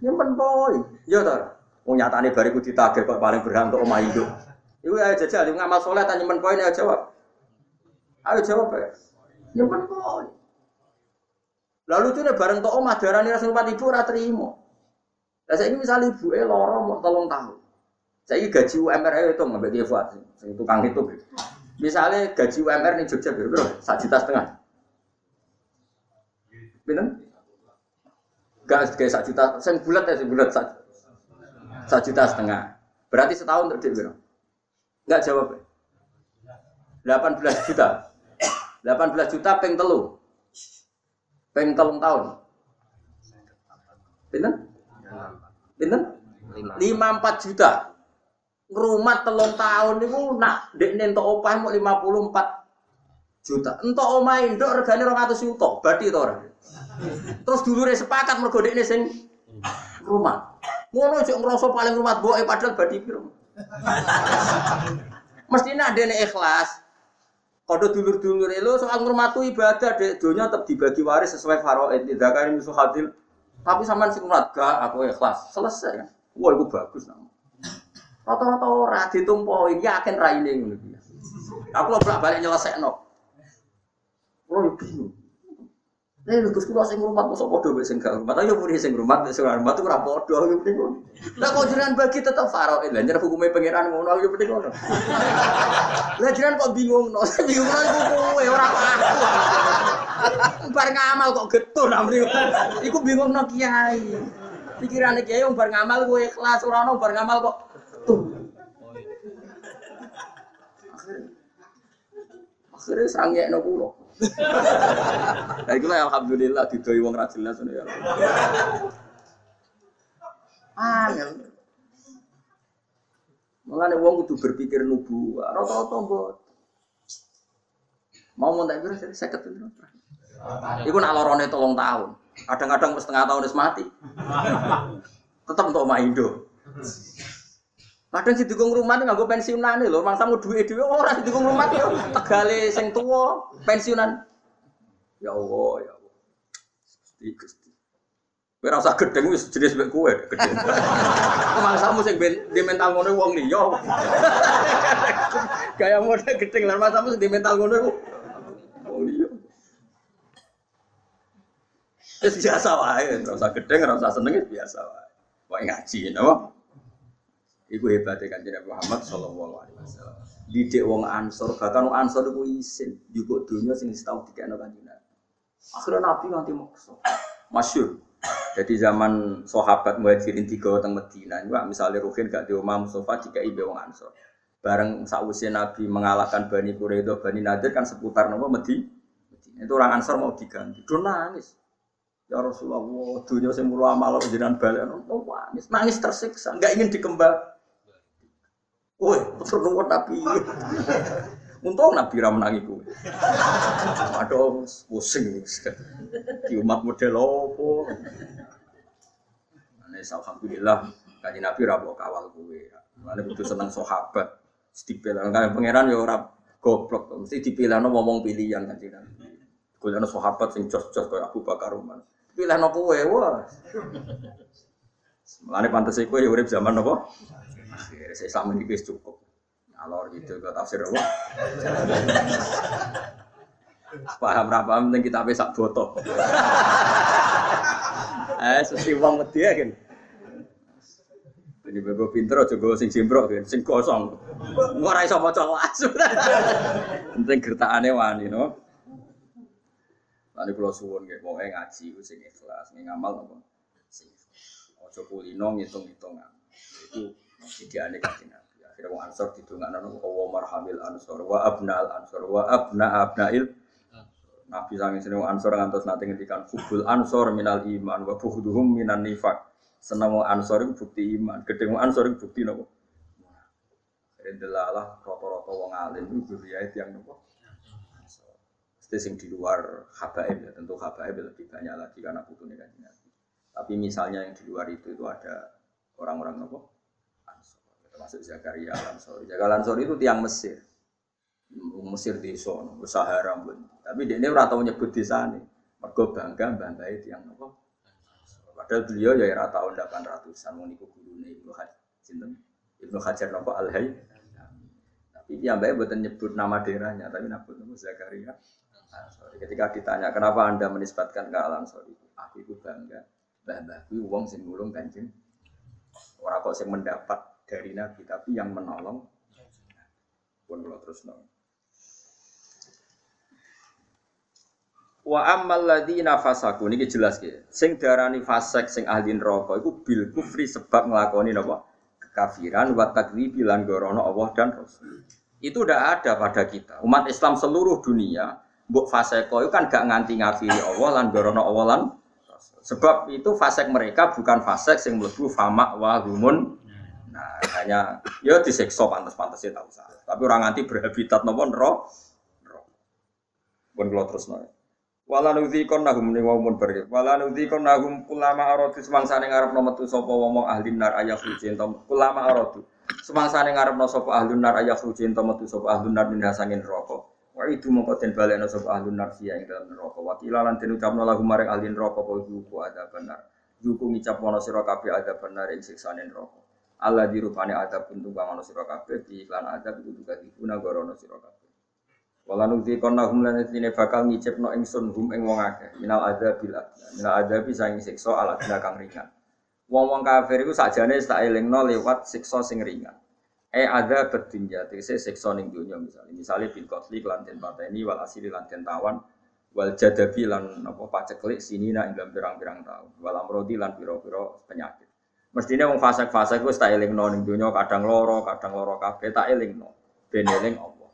Nyimpan poin. Ya toh. Wong nyatane bariku ditagih kok paling berhak untuk omah hidup. Iku ayo jajal, ngamal soleh tanya nyimpen poin ayo jawab. Ayo jawab ya. Nyimpen poin. Lalu tuh bareng tok omah darani rasa rumah ibu ora trimo. Lah saiki misal ibu loro mau tolong tahun. Saiki gaji UMR ayo itu nggak bagi buat tukang itu. Misalnya gaji UMR nih Jogja berapa? Satu juta setengah. Pinten? Gak kayak satu juta, saya bulat ya, bulat satu juta setengah. Berarti setahun untuk dia Enggak jawab. 18 juta. 18 juta peng telu. Peng telung tahun. Pinten? Pinten? 54 juta. Rumah telung tahun niku nak ndekne entuk opah mau 54 juta. Entuk omah induk regane 200 juta. Badi to ora? Terus dulure sepakat mergo dekne sing rumah. Ngono cek ngrasa paling rumah boke padahal badi piro. Mestinya ada nih ikhlas. Kode dulur-dulur itu soal ngurmatu ibadah deh, dunia tetap dibagi waris sesuai faraid tidak kayak musuh. Tapi sama si ngurmat gak aku ikhlas selesai kan. Wah itu bagus nama. Rata-rata ora ditumpoin yakin raine ngono Aku bolak balik nyelesai no. Lo bingung. Eh, lu Gus kula sing rumah mosok padha wis sing gak rumah. Ayo muni sing rumah sing rumah tuh ora padha yo penting ngono. Lah kok jenengan bagi tetep faraid. Lah nyer hukume pangeran ngono yo penting ngono. Lah jenengan kok bingung no. Bingung nang kowe ora kok aku. Bar ngamal kok getun amri. Iku bingung no kiai. Pikirane kiai bar ngamal kowe ikhlas ora ono bar ngamal kok getun. Akhirnya sangnya no kulo. Nah, itu lah alhamdulillah didoi wong ra jelas ya. Angel. Mulane wong kudu berpikir nubu. Rata-rata mbot. Mau mau tak kira saya ketemu. Iku nak lorone tolong tahun. Kadang-kadang setengah tahun wis mati. Tetap untuk Indo. Kadang si dukung rumah nggak pensiunan loh, mangsa mau duit duit orang si dukung rumah itu tegale sing tua pensiunan. Ya Allah, ya Allah. Gusti Gusti. Kowe ora usah gedeng wis jenis mek kowe gedeng. Mangsamu sing di mental ngono wong liya. Gaya model gedeng lan mangsamu sing di mental ngono wong liya. Wis biasa wae, ora usah gedeng, ora usah seneng biasa wae. Wae ngaji, napa? Iku hebatnya kan Nabi Muhammad Shallallahu Alaihi Wasallam. Didik wong ansor, bahkan wong ansor itu isin, juga dunia sing tahu tiga anak Nabi. Akhirnya Nabi nganti maksa, masyur. Jadi zaman sahabat muhajirin tiga teng Medina, juga misalnya Ruhin gak di rumah Mustafa jika ibe wong ansor. Bareng sausnya Nabi mengalahkan Bani Quraidah, Bani Nadir kan seputar nama Medina. Itu orang ansor mau diganti, do nangis. Ya Rasulullah, dunia sing mulo amal jenengan balik, nangis, nangis tersiksa, nggak ingin dikembang. Woi, terus nuwun Nabi. Untung Nabi ra menangi kowe. Aduh, pusing. Di umat model opo? Ane alhamdulillah kanjeng Nabi ra mbok kawal kowe. Mane butuh seneng sahabat. Dipilih kan pangeran ya ora goblok, mesti dipilihno ngomong pilihan kanjeng Nabi. Golekno sahabat sing jos-jos kaya Abu Bakar Umar. Pilihno kowe, wah. Mulane pantes kowe ya urip zaman apa? Saya sama ini cukup. Alor gitu ke tafsir apa? paham ra paham ning kitabe sak boto. Eh, sesi wong wedi ya kan. Ini bebo pinter aja gue sing simprok kan, sing kosong. Ora iso maca las. Penting gertakane wani no. Lalu kalau suwun nggih pokoke ngaji sing ikhlas, ngamal apa? Sing. Aja kulino ngitung-ngitung. Iku ideane kanjeng Nabi. Akhirnya wong ansor didongakno wa marhamil ansor wa abnal ansor wa abna abnail Nabi sangi sini ansor ngantos nanti ngendikan kubul ansor minal iman wa buhduhum minan nifak. Senang wong ansor itu bukti iman, gede wong ansor itu bukti nopo. Delalah rata-rata wong alim itu berriait yang nopo. Itu sing di luar habaib ya, tentu habaib lebih banyak lagi karena butuhnya kan. Tapi misalnya yang di luar itu itu ada orang-orang ansor, termasuk Zakaria Ansor. Zakaria Ansor itu tiang Mesir. Mesir di sono, Sahara pun. Tapi dia ini orang tahu nyebut di sana. Mergo bangga banggai tiang nopo. Padahal beliau ya era tahun 800-an mau niku gurune Ibnu Hajar. Ibnu Hajar nopo Al Hayy. Tapi dia mbak buatan nyebut nama daerahnya, tapi nyebut nama Zakaria. Ansori. Ketika ditanya kenapa anda menisbatkan ke Al Ansori, aku itu bangga. Bah bahku uang sing ngulung kanjeng. Orang kok sing mendapat dari Nabi, tapi yang menolong. Pun kalau terus nong. Wa ammal ladzina fasaku niki jelas ki. Sing darani fasek sing ahli neraka iku bil kufri sebab nglakoni napa? Kekafiran wa takdzibi lan gorono Allah dan Rasul. Itu udah ada pada kita. Umat Islam seluruh dunia, mbok faseko itu kan gak nganti ngafiri Allah lan gorono Allah lan. Sebab itu fasek mereka bukan fasek sing mlebu fama wa humun. Nah, hanya ya disiksa pantas-pantasnya tahu usah. Tapi orang nganti berhabitat nopo neraka. Pun kalau terus nol. Wala nudzikon nahum ni wong pergi. Wala nudzikon nahum kulama aradu semangsane ngarepno metu sapa wong ahli nar ayah suci ento kulama aradu. Semangsane ngarepno sapa ahli nar ayah suci ento metu sapa ahli nar min hasangin neraka. Wa itu mongko den balekno sapa ahli nar fiya ing dalam neraka. Wa kilalan den ucapno lahum ahli neraka apa iku ada benar. Zuku ngicap mono sira kabeh ada benar ing siksane neraka. Allah dirupane adab untuk kang ana sira iklan adab iku juga dibuna gorono sira kabeh. Wala nukti konna hum lan tine bakal ngicipno ingsun hum ing wong akeh minal adzabil adna. Minal adzabi saing siksa ala kang ringan. Wong-wong kafir iku sakjane tak elingno lewat siksa sing ringan. E ada bertinja, tegese siksa ning dunya misalnya. Misalnya bil qatli lan den pateni wal asili lan den tawan wal jadabi lan apa paceklik sinina ing pirang-pirang tahun. Wal amrodi lan pira-pira penyakit. Mestine wong fasik-fasik wis tak elingno ning dunya kadang loro, kadang loro kabeh tak elingno. Ben eling Allah.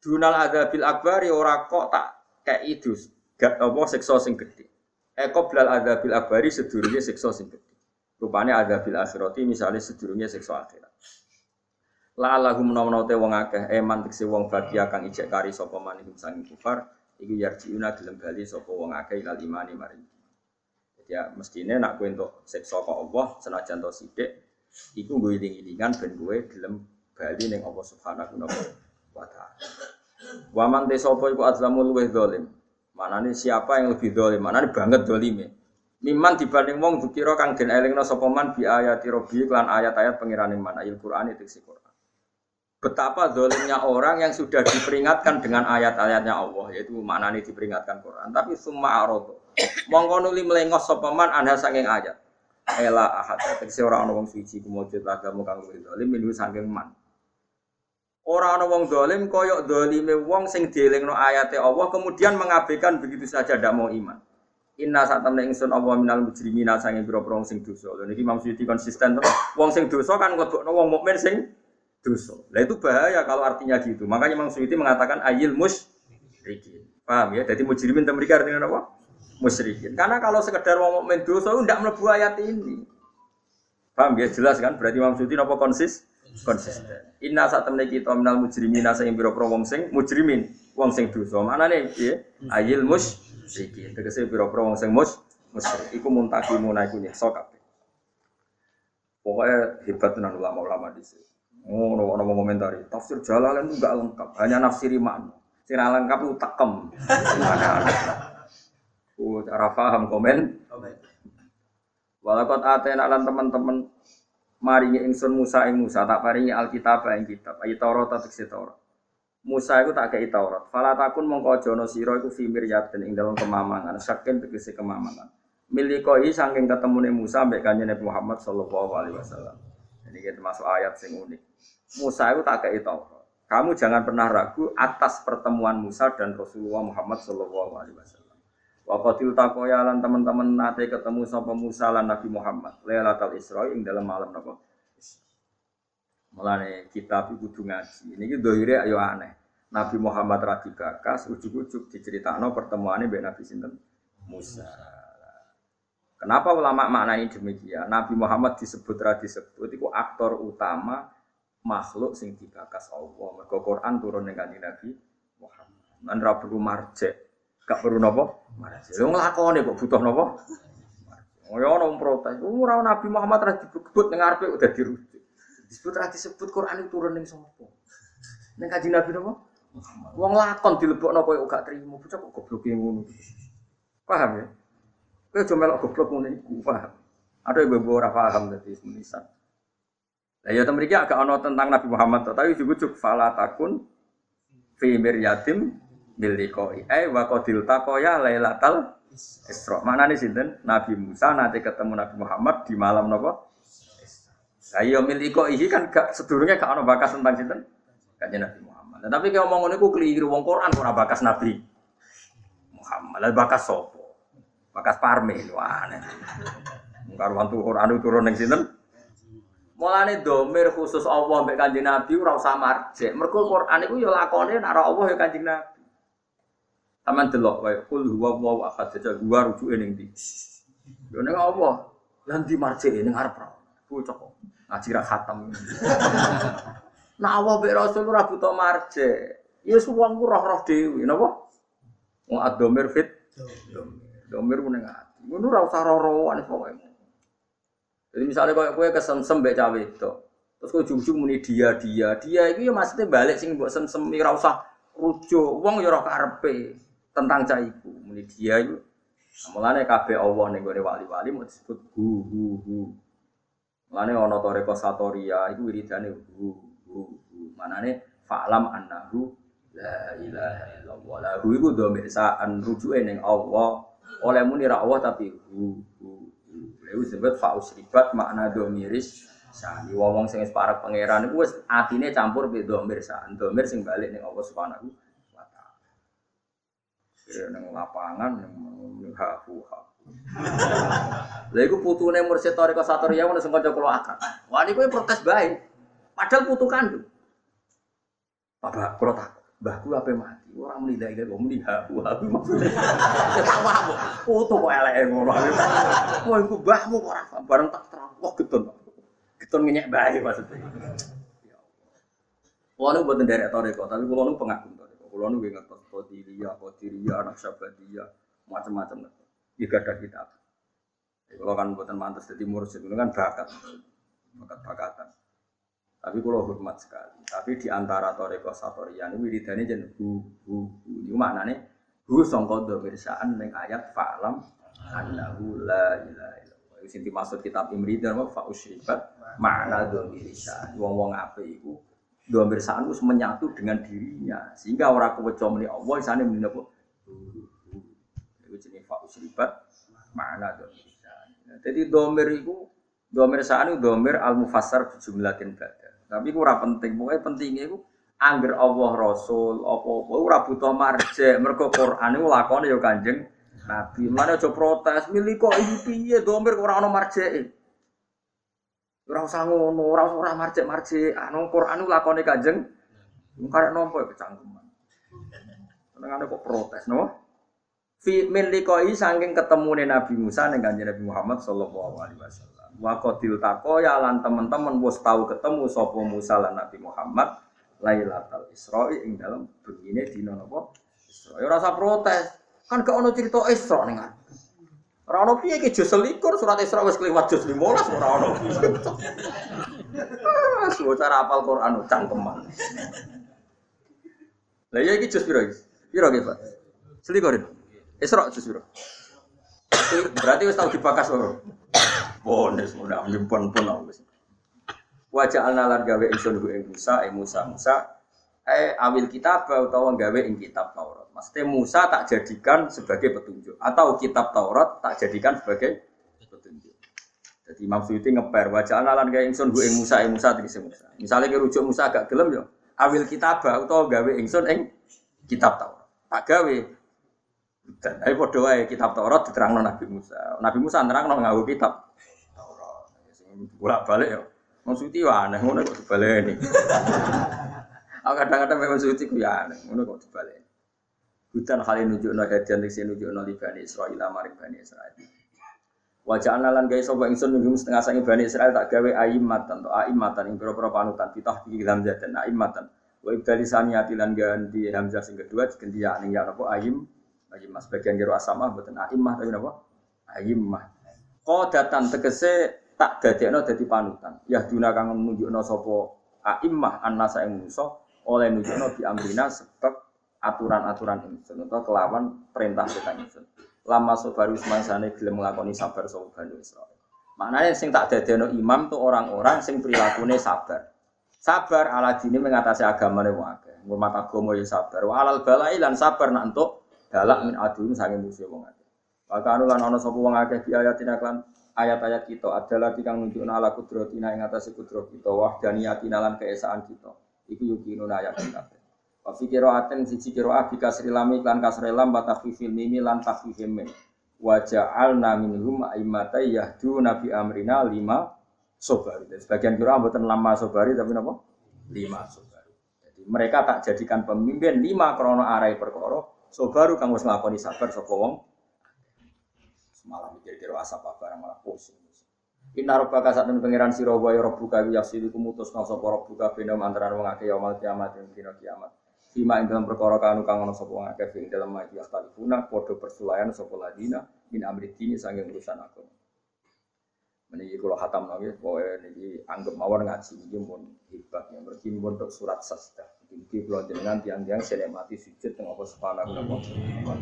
Dunal adzabil akbari ora kok tak kei dus gak apa siksa sing gedhe. Eko blal adzabil akbari sedurunge siksa sing gedhe. Rupane adzabil akhirati misalnya sedurunge siksa akhirat. La lahum menawa te wong akeh eman tekse wong bagia kang ijek kari sapa man iku sanging kufar iku yarjiuna gelem bali sapa wong akeh ilal imani maring. Ya mestine nak kowe entuk siksa kok Allah senajan to sithik iku gue iling-ilingan ben kowe gelem bali ning Allah Subhanahu wa taala. Waman te sapa iku azlamu luweh zalim. Manane siapa yang lebih zalim? Manane banget zalime. Miman dibanding wong dukira kang den elingno sapa man bi ayati rabbi lan ayat-ayat pengirane man ayat Quran itu si Quran. Betapa zalimnya orang yang sudah diperingatkan dengan ayat-ayatnya Allah yaitu maknane diperingatkan Quran tapi summa arodo. Mongko nuli melengos sapa man anha saking ayat. Ela ahad tegese ora ana wong suci kumujud lagamu kang luwih zalim minhu saking man. Ora ana wong dolim koyok dolime wong sing dielingno ayate Allah kemudian mengabaikan begitu saja ndak mau iman. Inna saat temen ingsun Allah minal mujrimina sange pira-pira wong sing dosa. Lha niki Imam Suyuti konsisten to. Wong sing dosa kan nglebokno wong mukmin sing dosa. Lah itu bahaya kalau artinya gitu. Makanya Imam Suyuti mengatakan ayil musyrikin. Paham ya? Jadi mujrimin mereka artinya apa? Musyrikin. Karena kalau sekedar wong mukmin dosa ndak mlebu ayat ini. Paham ya? Jelas kan? Berarti Imam Suyuti napa konsis? konsisten. Inna saat temen kita minal mujrimin sing biro pro wong sing mujrimin wong sing dosa. Mana nih? Ya, ayil mus iki. Tegese biro wong sing mus musyrik. Iku muntakimu naiku nyiksa kabeh. Pokoknya hebat tenan ulama-ulama di sini. Oh, no, no, komentari. Tafsir Jalalain itu enggak lengkap, hanya nafsiri makna. Sing lengkap itu takem. Ada-ada. Oh, cara paham komen. Walakot atena lan teman-teman maringi ingsun Musa ing Musa tak paringi Alkitab ing kitab ayi Taurat tak Taurat Musa iku tak kei Taurat. Fala takun mongko aja ana sira iku fi miryatin ing dalam kemamangan, saking tegese kemamangan. Milikoi saking ketemune Musa mbek kanjeng Nabi Muhammad sallallahu alaihi wasallam. Ini kita termasuk ayat sing unik. Musa itu tak kei Taurat. Kamu jangan pernah ragu atas pertemuan Musa dan Rasulullah Muhammad sallallahu alaihi wasallam. Wa qatil takoya lan teman-teman nate ketemu sapa Musa lan Nabi Muhammad. Lailatul Isra ing dalam malam napa? Mulane kitab iku kudu ngaji. Niki dohire ayo aneh. Nabi Muhammad ra digagas, ujug-ujug diceritakno pertemuannya mbek Nabi sinten? Musa. Kenapa ulama maknai demikian? Nabi Muhammad disebut ra disebut itu aktor utama makhluk sing digagas Allah. Mergo Quran turun kanjeng Nabi Muhammad. Lan ra perlu marjek. Gak perlu? Marjek. Wong lakone kok butuh napa? Oh ya ono protes. Ora Nabi Muhammad ra disebut ning arepe udah dirujuk. Disebut ra disebut Quran turun ning sapa? Ning kanjeng Nabi napa? Wong lakon dilebokno koyo gak trimo, bocah kok goblok ngono. Paham ya? Kowe aja melok goblok ngono iku, paham? Ada ibu-ibu ora paham dadi menisan. Lah ya temen agak ono tentang Nabi Muhammad, tapi juga fala takun fi miryatim bil liqai. Eh wa qadil taqoya lailatal. Mana nih sinten? Nabi Musa nanti ketemu Nabi Muhammad di malam napa? Lah iya miliko iki kan gak sedurunge gak ono bakas tentang sinten? Kanjeng Nabi Muhammad. Nah, tapi kalau ngomong niku keliru wong Quran ora bakas Nabi Muhammad. Lah bakas sopo? Bakas parme lho aneh. Karuan tuh Quran turun ning sinten? Mulane domir khusus Allah mbek Kanjeng Nabi ora usah marjek. Mergo Quran iku ya lakone nek Allah ya Kanjeng Nabi. Taman delok wae kul huwa wa ahad saja gua rujuke ning ndi. Yo ning Allah. Lan di marjek ning arep ra. Bocah kok ngaji ra khatam. Nah Allah be Rasul ora butuh marje. Ya wong roh-roh dhewe, napa? Wong adomir fit. Domir ku ning ati. Ngono ora usah roh-rohan pokoke. Jadi misalnya kau kue kesemsem mbek cawe itu, terus kau ujung muni dia dia dia itu ya maksudnya balik sing buat semsem ora usah rujuk, wong ya roh karepe tentang cah iku muni dia itu. Mulane kabeh Allah ning gone wali-wali mau disebut hu hu hu. Mulane ana toreko satoria iku wiridane hu hu hu. Manane fa'lam annahu la ilaha illallah. La hu iku dhamir sa'an rujuke ning Allah. Oleh muni ra Allah tapi hu hu. Lha disebut fa'us ribat makna dhamiris sani wong sing wis parek pangeran iku wis atine campur be dhamir sa'an. Dhamir sing balik ning Allah Subhanahu. Kira ning lapangan ning ha hu ha. Lha iku putune Mursyid Thariqah Satoriya ngono sing kanca kula akad. Wah niku protes bae. Padahal putu kandung. Bapak, kalau tak, mbahku apa mati? Menilai dia, kok haku haku maksudnya. Tak apa, putu kok elek ngono. Wah, iku mbahmu kok ora bareng tak terang. Wah, getun. Getun ngenyek bae maksudnya. Kulo nu buatan dari toreko, tapi kulo nu pengagum. Kulo nu ngertos Qadiria, anak Sabadia, macam-macam. Gak ada kitab. Kalau kan buatan mantas jadi mursyid itu kan bakat, bakat-bakatan. Tapi kalau hormat sekali. Tapi di antara toreko satorian wiridane jen hu hu hu. Ini maknanya hu songko domirsaan neng ayat fa'lam annahu la ilaha dimaksud kitab Imridan wa fa usyribat makna. Wong-wong apa iku domirsaan itu menyatu dengan dirinya sehingga orang keweco meni Allah isane meni apa? Itu jenis fa usyribat makna domirsaan. Jadi domir itu domir saan itu domir al mufassar jumlatin badan. Tapi ora penting, pokoknya pentingnya itu angger Allah Rasul apa-apa ora butuh marjek, mergo Quran iku ya Kanjeng Nabi. Mana aja protes, milih kok iki piye domir ora ono marjeke. Ora usah ngono, ora ora marjek-marjek. Anu Quran lakone Kanjeng karek nompo kecangkeman. Senengane kok protes, no? Fi min liqai saking ketemune Nabi Musa ning Kanjeng Nabi Muhammad sallallahu alaihi wasallam. Wa qadil ya lan teman-teman wis tahu ketemu sapa Musa lan Nabi Muhammad Lailatul Isra'i ing dalam begini dina napa? Isra. Ya rasa protes. Kan gak ono cerita Isra ning Ora ono piye iki jus selikur surat Isra wis kliwat jus 15 ora ono. Semua cara apal Quran cangkeman. Lah ya iki jus piro iki? Piro iki, Pak? Selikur. Isra jus piro? Berarti wis tau dibakas ora? Pones mudah nyimpen pun wis. Wajah al nalar gawe ingsun ku ing Musa, ing Musa Musa Eh awil kitab utawa gawe ing kitab Taurat. Maksudnya Musa tak jadikan sebagai petunjuk atau kitab Taurat tak jadikan sebagai petunjuk. Jadi Imam Suyuti ngeper wajah lan gawe ingsun gue Musa ing Musa tegese Musa. Misalnya ke rujuk Musa agak gelem yo awil kitab utawa gawe ingsun ing kitab Taurat. Tak gawe dan ayo padha wae kitab Taurat diterangno Nabi Musa. Nabi Musa nerangno nganggo kitab Taurat. Bolak-balik yo. Maksudnya ya aneh, ngono kok dibaleni. Aku kadang-kadang memang suci ku ya aneh, ngono kok dibaleni. Hutan kali nunjukno hadian sing nunjukno li Bani Israil maring Bani Israil. Wajah analan gaya soba ingsun nunjuk setengah sangi Bani Israil tak gawe aimatan atau aimatan ing pira-pira panutan pitah iki hamzah dan aimatan. Wa ibdali saniyati lan ganti hamzah sing kedua diganti ya ning ya napa aim aim mas bagian kiro asama mboten aimah tapi napa aimah. Qadatan tegese tak dadekno dadi panutan. Ya duna kang nunjukno sapa aimmah annasa ing Musa oleh nunjukno bi amrina sebab aturan-aturan ingsun utawa kelawan perintah kita ingsun. Lama sobaru semangsane gelem nglakoni sabar sapa Bani Israil. Maknanya sing tak dadekno imam tuh orang-orang sing prilakune sabar. Sabar ala dini mengatasi agamane wong akeh. Ngurmat agama ya sabar. Wa alal balai lan sabar nak entuk dalak min adum sange musuh wong akeh. Maka anu lan ana sapa wong akeh di ayatina ayat-ayat kita adalah kang nunjukna ala kudratina ing atase kudrat kita wahdaniyatina lan keesaan kita iku yukinuna ayat kita wa fi qiraatin siji qiraah bi kasri lam lan kasri lam wa tafifil mim lan tafifil mim. Wa ja'alna minhum aimata yahdu nabi amrina lima sobari. Dan sebagian qiraah mboten lama sobari tapi napa? Lima sobari. Jadi mereka tak jadikan pemimpin lima krono arai perkara sobaru kang wis nglakoni sabar sapa wong. Malah mikir-mikir asap apa barang malah pusing. Inna rabbaka temen pangeran sira wa ya rabbuka ya yasidu kumutus na sapa rabbuka bina antara wong akeh yaumul kiamat dina kiamat. Fima ing dalam perkara kanu kang ana sapa wong akeh ing dalam maji astalifuna padha persulayan sapa ladina min amri dini sanging urusan aku. Meniki kula hatam lagi, pokoke niki anggap mawon ngaji niki pun hebat ya mergi untuk surat sasda. Iki kula jenengan tiang-tiang senemati sujud teng apa subhanahu wa.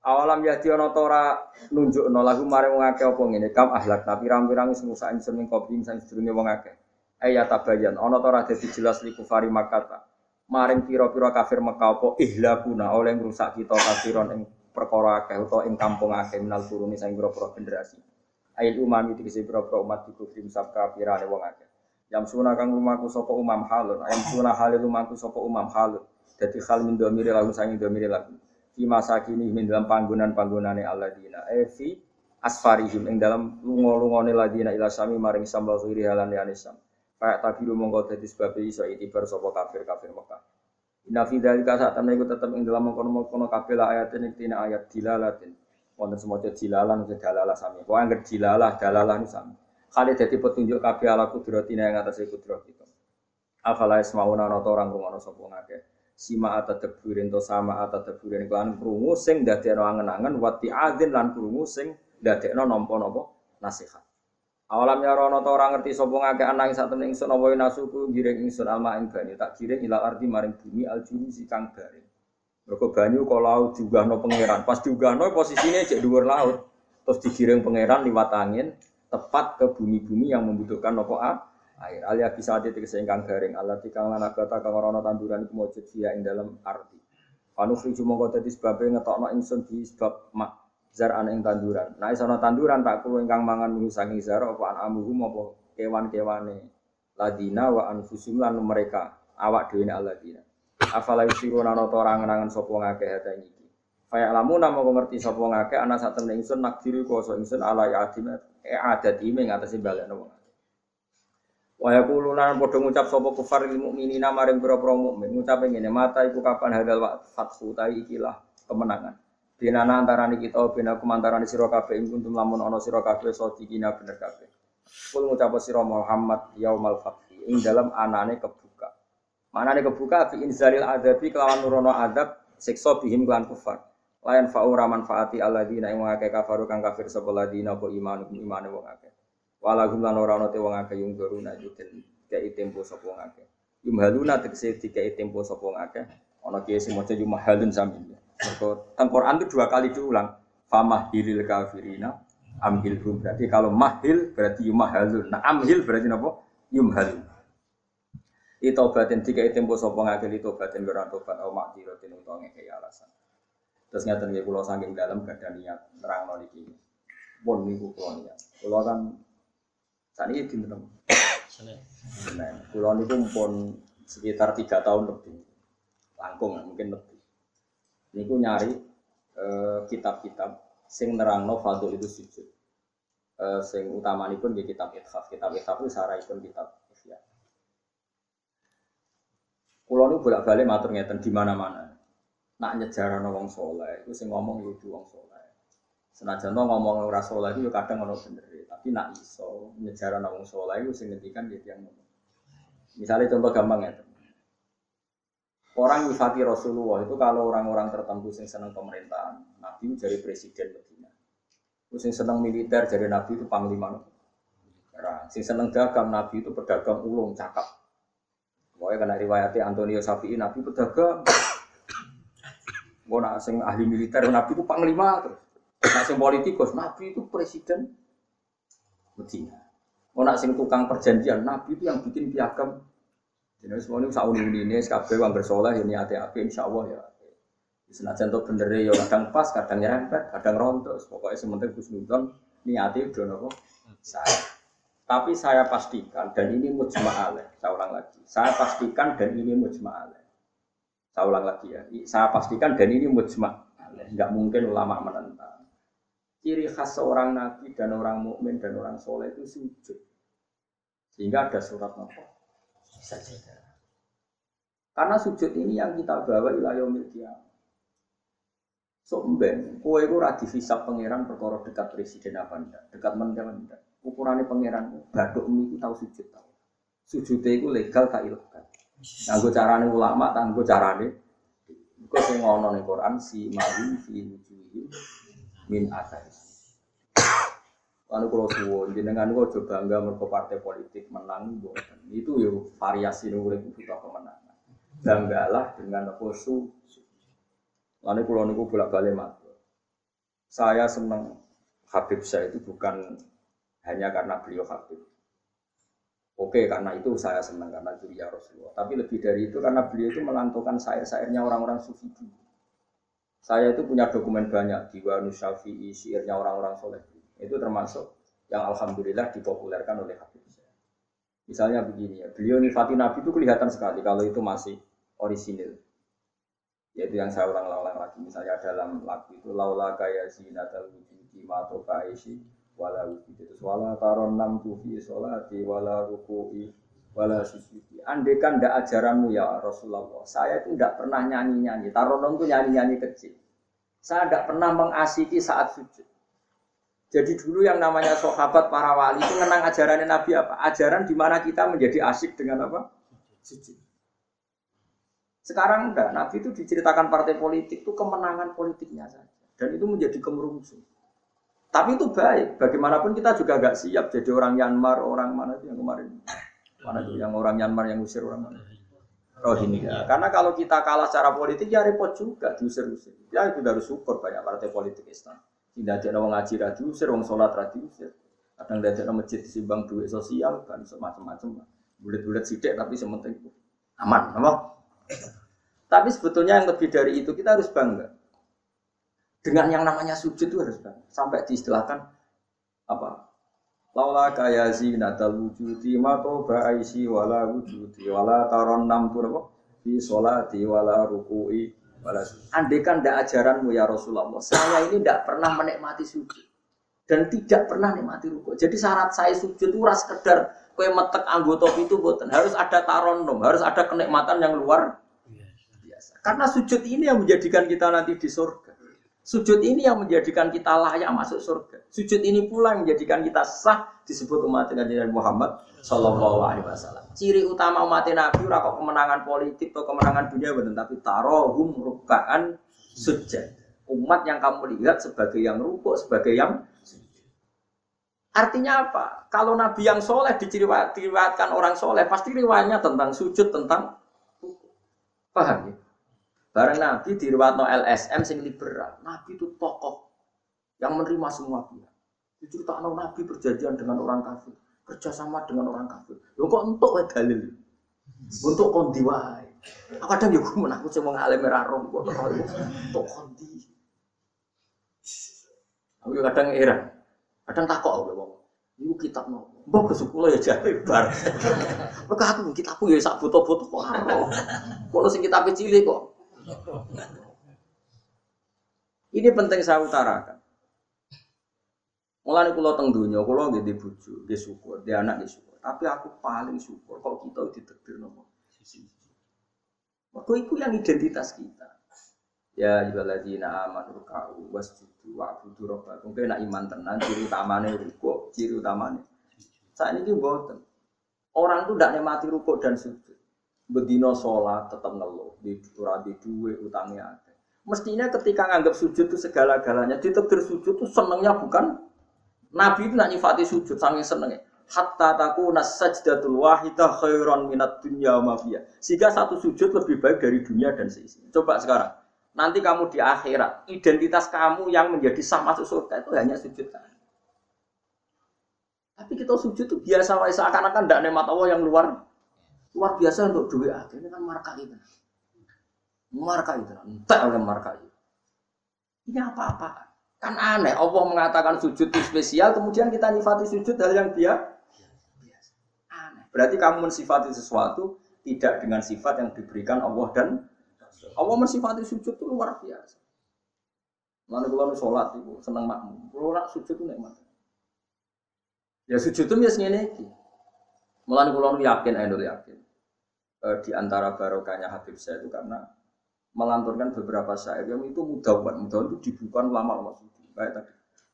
Awalam ya ana ta ora nunjukno lagu mare wong akeh apa ngene kam ahlak tapi pirang-pirang sing musa insun ing kopi sing sedurunge wong akeh. Aya tabayan ana ta ora dadi jelas li kufari Makkah. Maring pira-pira kafir Mekah apa ihlakuna oleh ngrusak kita kafiron ing perkara akeh utawa ing kampung akeh minal turuni sing pira-pira generasi. Ail umami tegese pira-pira umat iku krim sab kafirane wong akeh. Yam suna kang lumaku sapa umam halun, ayam suna halil lumaku sapa umam halun. Dadi hal min domire lagu sangi domire lagu fi masakini min dalam panggonan-panggonane alladzina eh fi asfarihim ing dalam lunga-lungane ladina ila sami maring sambal khiri halan ya kayak tabiru mongko dadi sebab iso itibar sapa kafir-kafir Mekah. Inna fi dzalika saat temen iku tetep ing dalam mengkono-mengkono kabeh ayat ini tina ayat dilalatin. Wonten semoga dilalah nusa dalalah sami. Kok angger dilalah dalalah nu sami. Kali dadi petunjuk kabeh ala kudratina yang atas kudrat itu afala ismauna ana orang rungono sapa ngakeh sima ata teburin to sama ata teburin. Kelan krungu sing dadekno angen-angen wati adzin lan krungu sing dadekno nampa-nampa nasihat Awalam ya rono to ora ngerti sapa ngake anang sak temen ingsun apa nasuku giring ingsun alma ing banyu tak giring ila arti maring bumi al si kang garing. Mergo banyu kok laut diugahno pangeran. Pas diugahno posisine cek dhuwur laut. Terus digiring pangeran liwat angin tepat ke bumi-bumi yang membutuhkan nopo a air alia bisa tegese ingkang garing Allah tikang lan agata kang ora tanduran iku mujud sia ing dalam arti Panu friju mongko dadi sebabe ngetokno ingsun di sebab mak zar ana ing tanduran. Nah iso tanduran tak kulo ingkang mangan mung saking zar apa an amuhum apa kewan-kewane ladina wa anfusum lan mereka awak dhewe aladina. Afala yusiruna ana ta ora ngenangan sapa ngakeh hata iki. Kaya lamu namo ngerti sapa ngakeh ana sak temen ingsun nakdiri kuasa ingsun ala ya adim e adat ime ngatasi balekno wong. Wa yaquluna padha ngucap sapa kufar lil mukminina maring pira-pira mukmin ngucap ngene mata iku kapan hadal fathu ta ikilah kemenangan. Dinana antarané kita bina kumantarane sira kabeh ing kuntum lamun ana sira kabeh sadikina bener kabeh. Kul ngucap sira Muhammad yaumal fathi ing dalam anane kebuka. Manane kebuka fi inzalil adabi kelawan nurono adab siksa bihim kelan kufar. Layan fa'u manfaati alladzina ing wong akeh kafaru kang kafir sapa ladina apa iman imane wong akeh. Walahum lan ora ana te wong akeh yung doruna iku den kei tempo sapa wong akeh. Yumhaluna tegese dikei tempo sapa wong akeh. Ana maca yumhalun sami. Mergo teng Quran itu dua kali diulang. Famahilil kafirina amhilhum. Berarti kalau mahil berarti yumhalun. Nah amhil berarti napa? Yumhalun. Itobatin tiga tempo sapa ngakil itobatin ora tobat au makdiratin utawa ngekei alasan. Terus nggih kula saking dalam gada niat nerangno niki. Pun niku kula niat. Kula kan sakniki dinten Senin. Senin. Kula niku pun sekitar tiga tahun lebih. Langkung mungkin lebih. Niku nyari eh, kitab-kitab sing nerangno fadl itu sujud. Eh, sing utamanipun nggih kitab Ithaf. Kitab Ithaf itu sarahipun kitab Ihya. Kulo nu bolak-balik matur ngeten di mana-mana. Nak nyejarano wong soleh, itu sing ngomong ya kudu wong soleh. Senajan ngomong ora soleh itu ya kadang ono bener, tapi nak iso nyejarano wong soleh itu sing ngendikan ya tiyang ngono. Misalnya contoh gampang ya. Orang nyifati Rasulullah itu kalau orang-orang tertentu sing seneng pemerintahan, Nabi jadi presiden Medina. Terus sing seneng militer jadi Nabi itu panglima. Perang. Sing seneng dagang Nabi itu pedagang ulung cakap. Pokoknya kena riwayatnya Antonio Safi'i Nabi pedagang. Mau sing ahli militer Nabi itu panglima terus. Sing politikus Nabi itu presiden Medina. Mau sing tukang perjanjian Nabi itu yang bikin piagam. Jadi semua ini sauni ini kabeh wong bersoleh ini hati api insya Allah ya. Senajan tuh bener ya kadang pas, kadang nyerempet, kadang rontok. Pokoknya sementing Gus Nudon niati udah nopo saya. Tapi saya pastikan dan ini mujma. Saya ulang lagi. Saya pastikan dan ini mujma. Saya ulang lagi ya. Saya pastikan dan ini mujma. Enggak mungkin ulama menentang. Ciri khas seorang nabi dan orang mukmin dan orang soleh itu sujud. Sehingga ada surat apa? Sajadah. Karena sujud ini yang kita bawa ilayomil kiamat. So mben, kowe iku ora dihisab pangeran perkara dekat presiden apa ndak, dekat menteri ndak. Ukurane pangeran baduk mi iku tau sujud tau. Sujude iku legal tak ilegal. Nganggo carane ulama, nganggo carane Iku sing ngono ning Quran si mari fi min athari. Lalu kalau suwon, jenengan kok coba bangga mergo partai politik menang mboten. Itu yo variasi ning urip kita kemenangan. Banggalah dengan apa su Lalu kalau niku bolak balik matur. Saya senang Habib saya itu bukan hanya karena beliau Habib. Oke, karena itu saya senang karena ya Rasulullah. Tapi lebih dari itu karena beliau itu melantungkan syair-syairnya orang-orang sufi. Saya itu punya dokumen banyak Diwan Syafi'i, syairnya orang-orang soleh. Itu termasuk yang alhamdulillah dipopulerkan oleh Habib. Misalnya begini ya, beliau nifati Nabi itu kelihatan sekali kalau itu masih orisinil. Yaitu yang saya ulang-ulang lagi. Misalnya dalam lagu itu laula kaya zinatal wujudi mato kaisi wala wujudi itu wala taron nam tufi solati wala ruku'i wala sujudi. Andekan ndak ajaranmu ya Rasulullah saya itu ndak pernah nyanyi-nyanyi. Taronom itu nyanyi-nyanyi kecil. Saya ndak pernah mengasiki saat sujud jadi dulu yang namanya sahabat para wali itu menang ajarannya Nabi apa? Ajaran di mana kita menjadi asik dengan apa? Sujud. Sekarang enggak, Nabi itu diceritakan partai politik itu kemenangan politiknya saja. Dan itu menjadi kemerungsung. Tapi itu baik, bagaimanapun kita juga agak siap jadi orang Myanmar, orang mana itu yang kemarin. Mana itu yang orang Myanmar yang usir orang mana? Rohingya. Karena kalau kita kalah secara politik ya repot juga diusir-usir. Ya itu harus syukur banyak partai politik Islam. Tidak ada orang ngaji diusir, orang sholat diusir. Kadang ada masjid disimbang duit sosial kan semacam-macam. Bulat-bulat sidik tapi sementing aman, apa? Tapi sebetulnya yang lebih dari itu kita harus bangga. Dengan yang namanya sujud itu harus bangga. Sampai diistilahkan apa? Laula kaya zinatal wujudi ma ba'aisi wala wujudi wala taron nam apa? Fi sholati wala ruku'i wala Andai kan tidak ajaranmu ya Rasulullah, saya ini tidak pernah menikmati sujud. Dan tidak pernah menikmati ruku. Jadi syarat saya sujud itu ras sekedar kue metek anggota itu boten harus ada taronom, harus ada kenikmatan yang luar karena sujud ini yang menjadikan kita nanti di surga. Sujud ini yang menjadikan kita layak masuk surga. Sujud ini pula yang menjadikan kita sah disebut umat Nabi Muhammad Shallallahu Alaihi Wasallam. Ciri utama umat Nabi ora kemenangan politik atau kemenangan dunia betul, tapi tarohum rukaan sujud. Umat yang kamu lihat sebagai yang rukuk, sebagai yang Artinya apa? Kalau Nabi yang soleh diciriwatkan orang soleh, pasti riwayatnya tentang sujud, tentang paham ya? Bareng Nabi di no LSM sing liberal. Nabi itu tokoh yang menerima semua pihak. Diceritakan Nabi berjanjian dengan orang kafir, kerjasama dengan orang kafir. Lo kok untuk dalil? Untuk kondi wae. Aku kadang yo gumun aku cuma ngalim ora roh kok untuk kondi. Aku kadang heran. Kadang takok aku wong. Iku kitab nopo? Mbok kesukulo ya jare bar. Mergo aku kitabku ya sak foto-foto kok. Kono sing kitab cilik kok. Ini penting saya utarakan. Mulane kula teng donya, kula nggih di bojo, nggih syukur, di anak nggih syukur. Tapi aku paling syukur kalau kita ditakdir nopo. Mergo iku yang identitas kita. Ya ayyuhalladzina amanu ka'u wasjudu wa'budu rabbakum. Kowe nek iman tenan ciri utamane ruku, ciri utamane. Saat ini mboten. Orang itu tidak nikmati ruku dan sujud. Bedino sholat tetap ngeluh, di ora di duwe utangnya ada. Mestinya ketika nganggap sujud itu segala-galanya, ditegir sujud itu senengnya bukan Nabi itu nak nyifati sujud saking senengnya. Hatta taku nasajdatul wahidah khairan minat dunya wa Sehingga satu sujud lebih baik dari dunia dan seisinya. Coba sekarang, nanti kamu di akhirat, identitas kamu yang menjadi sah masuk surga itu hanya sujud Tapi kita sujud itu biasa, seakan-akan tidak nikmat Allah yang luar luar biasa untuk duit akhir ini kan marka itu. Marka itu, entah oleh marka itu. Ini apa-apa? Kan aneh, Allah mengatakan sujud itu spesial, kemudian kita nifati sujud hal yang dia Aneh. Berarti kamu mensifati sesuatu tidak dengan sifat yang diberikan Allah dan Allah mensifati sujud itu luar biasa. Lalu kalau sholat itu senang makmum, kalau nak sujud itu nikmat. Ya sujud itu biasanya ini. Mulai kalau yakin, saya yakin. E, di antara barokahnya Habib saya itu karena melanturkan beberapa syair yang itu mudah buat mudah itu dibuka lama-lama sujud. Baik tadi.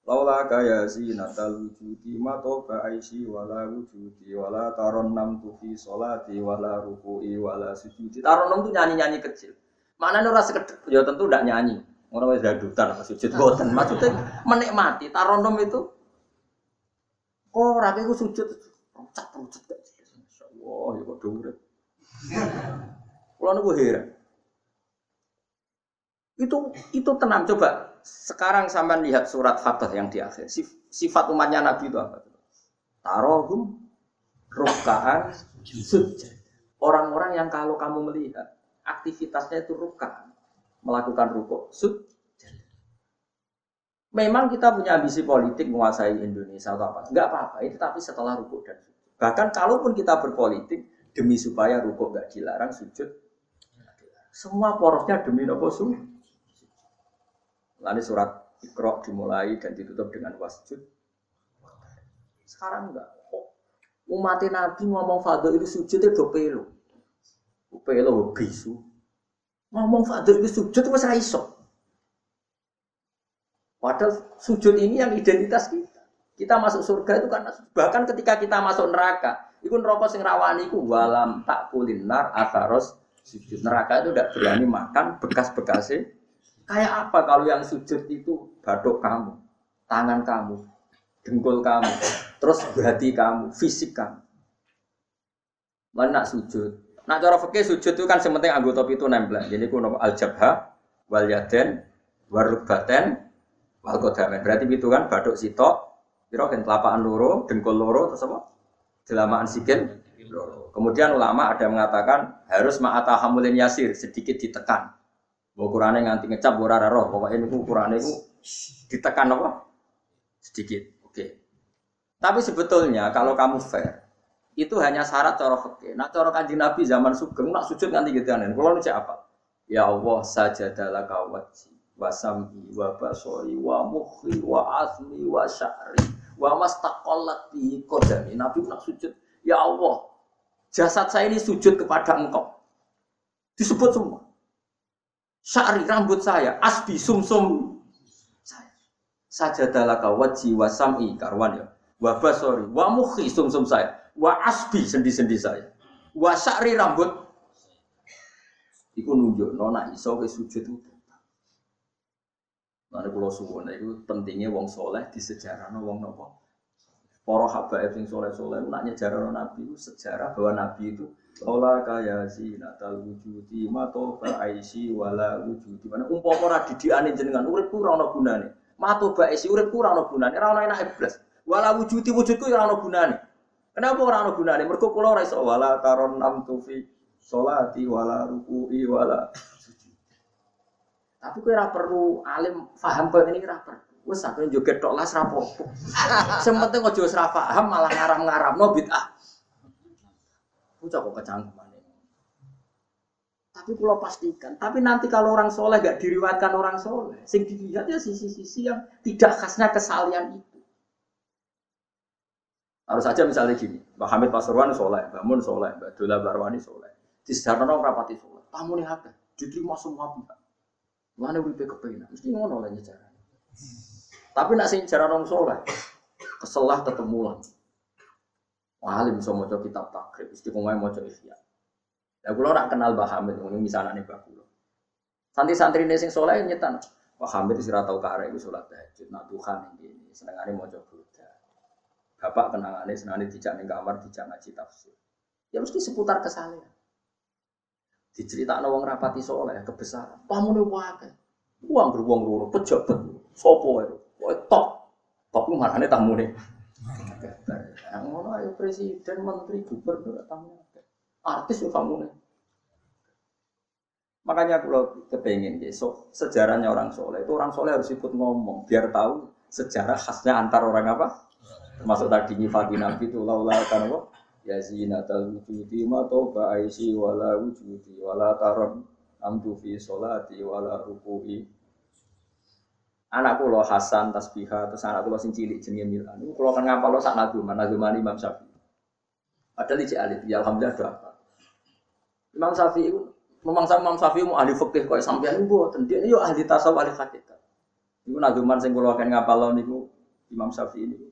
Laula kaya natal wujudi mato aisi wala wujudi wala taron nam tufi solati wala ruku'i wala sujudi. Taron nam itu nyanyi-nyanyi kecil. Mana ora sekedar ya tentu tidak nyanyi. Orang wis dadutan apa sujud boten. Maksudnya menikmati taronom itu kok ora sujud rucat rucat Wah, ya kok. Kulo niku heran. Itu itu tenang coba. Sekarang sampean lihat surat Fatah yang di akhir. Sifat umatnya Nabi itu apa? Tarohum rukaan. Orang-orang yang kalau kamu melihat aktivitasnya itu ruka, melakukan ruko, sud. Memang kita punya ambisi politik menguasai Indonesia atau apa? Enggak apa-apa, itu tapi setelah ruko dan. Bahkan kalaupun kita berpolitik demi supaya ruko enggak dilarang, sujud semua porosnya demi nopo sujud. Lalu surat Iqra dimulai dan ditutup dengan wasjud. Sekarang enggak. Oh, umat Nabi ngomong fadl itu sujudnya do pelo. Pelo bisu. Ngomong fadl itu sujud itu masih iso. Padahal sujud ini yang identitas kita. Kita masuk surga itu karena bahkan ketika kita masuk neraka, itu neraka sing rawani itu walam tak kulinar ataros sujud neraka itu tidak berani makan bekas-bekasnya. Kayak apa kalau yang sujud itu badok kamu, tangan kamu, dengkul kamu, terus hati kamu, fisik kamu. Mana sujud, Nah cara fikih sujud itu kan sementing anggota itu nempel. Jadi kuno al jabha, wal yaden, warubaten, wal kodamen. Berarti itu kan baduk sitok, kira kan telapaan loro, dengkul loro, terus apa? Jelamaan sikil loro. Kemudian ulama ada yang mengatakan harus ma'ata hamulin yasir, sedikit ditekan. Bahwa ukurannya nganti ngecap, ora roh. Pokoknya ini ukurannya itu ditekan apa? Sedikit. Oke. Tapi sebetulnya kalau kamu fair, itu hanya syarat cara fikih. Nah cara kanjeng Nabi zaman sugeng nak sujud nganti gitu kan. Kalau nu apa? Ya Allah sajadalah kawati wa sam'i wa basori wa mukhi wa asmi wa sya'ri wa mastaqallat bi qadami. Nabi nak sujud, ya Allah, jasad saya ini sujud kepada Engkau. Disebut semua. Sya'ri rambut saya, asbi sumsum saya. Sajadalah kawati wa sam'i karwan ya. Wa basori wa mukhi sumsum saya wa asbi sendi-sendi saya wa sya'ri rambut iku nunjuk nona iso ke sujud itu Nanti kalau suwon itu pentingnya wong soleh di sejarah no wong nopo. Para habaib sing soleh soleh nak nyejarah nabi itu sejarah bahwa nabi itu olah kaya si natal wujudi mato aisi wala wujudi mana umpama ora didikane jenengan urip kurang no gunane. Mato aisi urip kurang no gunane. Ora ono enak iblis. Wala wujudi wujudku ora ono gunane. Kenapa orang ana gunane? Mergo kula ora iso wala taron nam tufi sholati wala ruku'i wala Tapi kowe ora perlu alim paham kok ini ora perlu. Wes aku joget tok las rapopo. Sing penting aja wis ra paham malah ngaram-ngaramno bid'ah. Bocah kok kecangkeman. Tapi pulau pastikan. Tapi nanti kalau orang soleh gak diriwatkan orang soleh, sing dilihat ya sisi-sisi yang tidak khasnya kesalian itu. Harus saja misalnya gini, Mbak Hamid Pasuruan soleh, Mbak Mun soleh, Mbak Dola Barwani soleh. Di sejarah rapati soleh, tamu nih? Diterima semua pihak. Mana wipe kepengen, mesti ngono lah cara. Tapi nak sing cara orang soleh, keselah ketemu lah. Alim bisa mau kitab takrib, istiqomah mau ikhya. Ya kula ora kenal Mbah Hamid, ini misalnya nih Mbah kula. Santri-santri ini sing soleh nyetan. Mbah Hamid ora tau kare iku salat tahajud, nak Tuhan ini senengane maca Buddha. Bapak kenangane senengane dijak ning kamar dijak ngaji tafsir. Ya mesti seputar kesalehan. Diceritakno wong rapati soleh kebesaran. Pamune wae. Uang beruang loro pejabat. Sopo itu? Wae top. Top ku marane tamune. Ngono ayo presiden, menteri, gubernur tamu artis ya kamu nih. Makanya kalau kepengen besok sejarahnya orang soleh itu orang soleh harus ikut ngomong biar tahu sejarah khasnya antar orang apa. Termasuk tadi nyifati nabi itu laula kan? Ya zinatal wujudi ma toba aisi wala wujudi wala taron amdu fi solati wala ruku'i anakku Hasan tasbihah terus anakku lo sing cilik jenenge Milan itu kalau kan ngapal lo sak naduman naduman Imam Syafi'i ada di alit ya alhamdulillah doa Imam Syafi'i memang sama Imam Syafi'i mau ahli fikih kok sampeyan mboten. Dia yo ahli tasawuf ahli hakikat. Iku nazuman sing kula akan ngapalon niku Imam Syafi'i niku.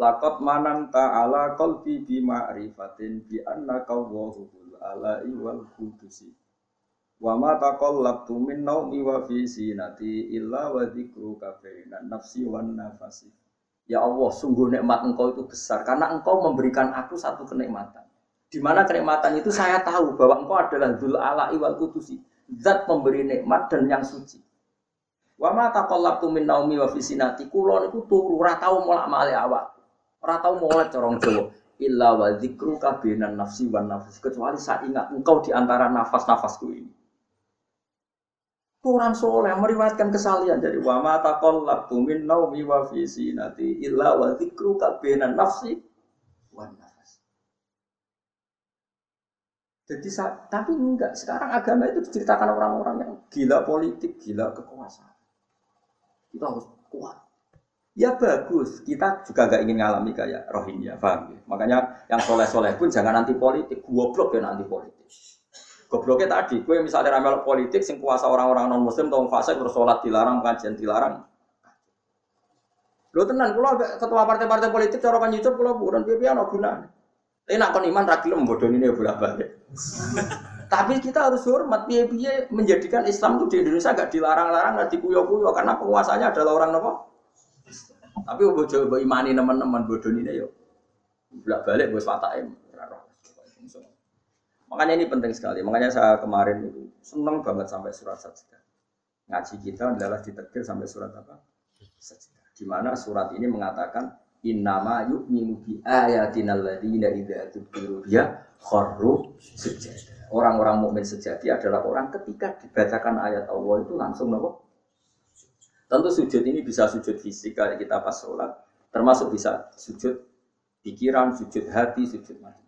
Laqad manan ta'ala qalbi bi ma'rifatin bi annaka Allahul ala'i wal qudusi. Wa ma taqallabtu min naumi wa fi sinati illa wa dzikruka bainan nafsi wan nafasi. Ya Allah, sungguh nikmat engkau itu besar karena engkau memberikan aku satu kenikmatan. Di mana kenikmatan itu saya tahu bahwa engkau adalah Dzul Ala'i wal Kudusi, zat pemberi nikmat dan yang suci. Wa ma taqallabtu min naumi wa fisinati kula niku turu ora tau molak-malik awak. Ora tau molek corong Jawa. Illa wa dzikruka binan nafsi wan nafs. Kecuali saya ingat engkau di antara nafas-nafasku ini. Orang soleh meriwayatkan kesalian dari wa ma taqallabtu min naumi wa fisinati illa wa dzikruka binan nafsi wan nafs. Jadi tapi enggak. Sekarang agama itu diceritakan orang-orang yang gila politik, gila kekuasaan. Kita harus kuat. Ya bagus, kita juga gak ingin ngalami kayak Rohingya, paham ya? Makanya yang soleh-soleh pun jangan nanti politik, goblok ya nanti politik. Gobloknya tadi, gue misalnya ramal politik, sing kuasa orang-orang non muslim, tau fase bersolat dilarang, pengajian dilarang. Lo tenan, kalau ketua partai-partai politik, cara kan YouTube, kalau bukan biaya no gunanya. Tapi nak kon iman ra gelem ini bolak balik. Tapi kita harus hormat piye-piye menjadikan Islam itu di Indonesia gak dilarang-larang, gak dikuyo-kuyo karena penguasanya adalah orang nopo. Tapi bojo mbok imani teman-teman bodoh ini yo. Bolak balik bos fatake. Makanya ini penting sekali. Makanya saya kemarin itu seneng banget sampai surat sajdah. Ngaji kita adalah ditetir sampai surat apa? Sajdah. Di mana surat ini mengatakan Innama yu'minu bi ayatina alladziina idza dzukiru biha kharru sujada. Orang-orang mukmin sejati adalah orang ketika dibacakan ayat Allah itu langsung nopo? Tentu sujud ini bisa sujud fisik kayak kita pas sholat, termasuk bisa sujud pikiran, sujud hati, sujud mati.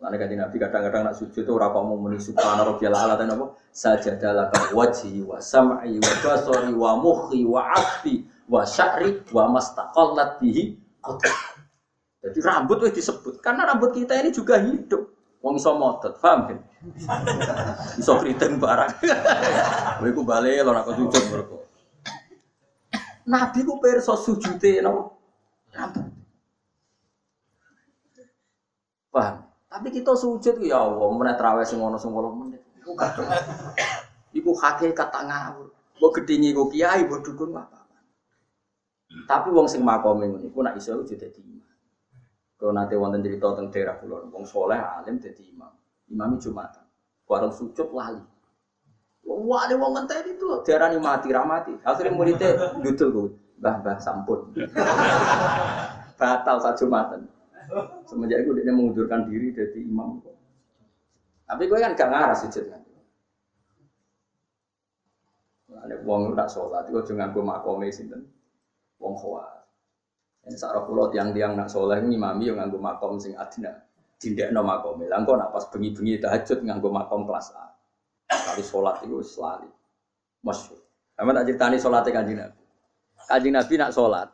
Lalu kata Nabi kadang-kadang nak sujud itu orang mau muni subhana rabbiyal ala dan apa? Sajadalah wajhi wa sam'i wa basari wa mukhi wa wa sya'ri wa mastaqallat bihi Jadi rambut itu disebut karena rambut kita ini juga hidup. Wong iso motot, paham kan? Iso kriting barang. Kowe ku bali lho nak sujud mergo. Nabi ku perso sujute? Rambut. Paham? Tapi kita sujud ya Allah, meneh traweh sing ono sing 8 menit. Iku kadang. Iku ngawur. Mbok gedhingi ku kiai, mbok dukun apa? Tapi wong sing makome ngono iku nak iso jadi dadi imam. Kalau nanti wonten cerita tentang daerah pulau, wong soleh alim jadi imam. Imam Jumatan. Warung sujud lali. Wah, ada wong ngenteni itu diarani mati ramati. Akhirnya muridnya dudul gue, bah bah sampun. Batal saat Jumatan. Semenjak itu dia mengundurkan diri jadi imam. Tapi gue kan gak ngarah sujud kan. Ada wong tak sholat, gue jangan gue makome sinten, wong khawas. Ini sarah pulau tiang-tiang nak sholat ini mami yang nganggo makom sing adina, tidak no makome. Langkau nak pas bengi-bengi tahajud nganggo makom kelas A. Kali sholat itu selalu, masyur. Kamu tak ceritani sholatnya kanjeng Nabi. Kanjeng Nabi nak sholat,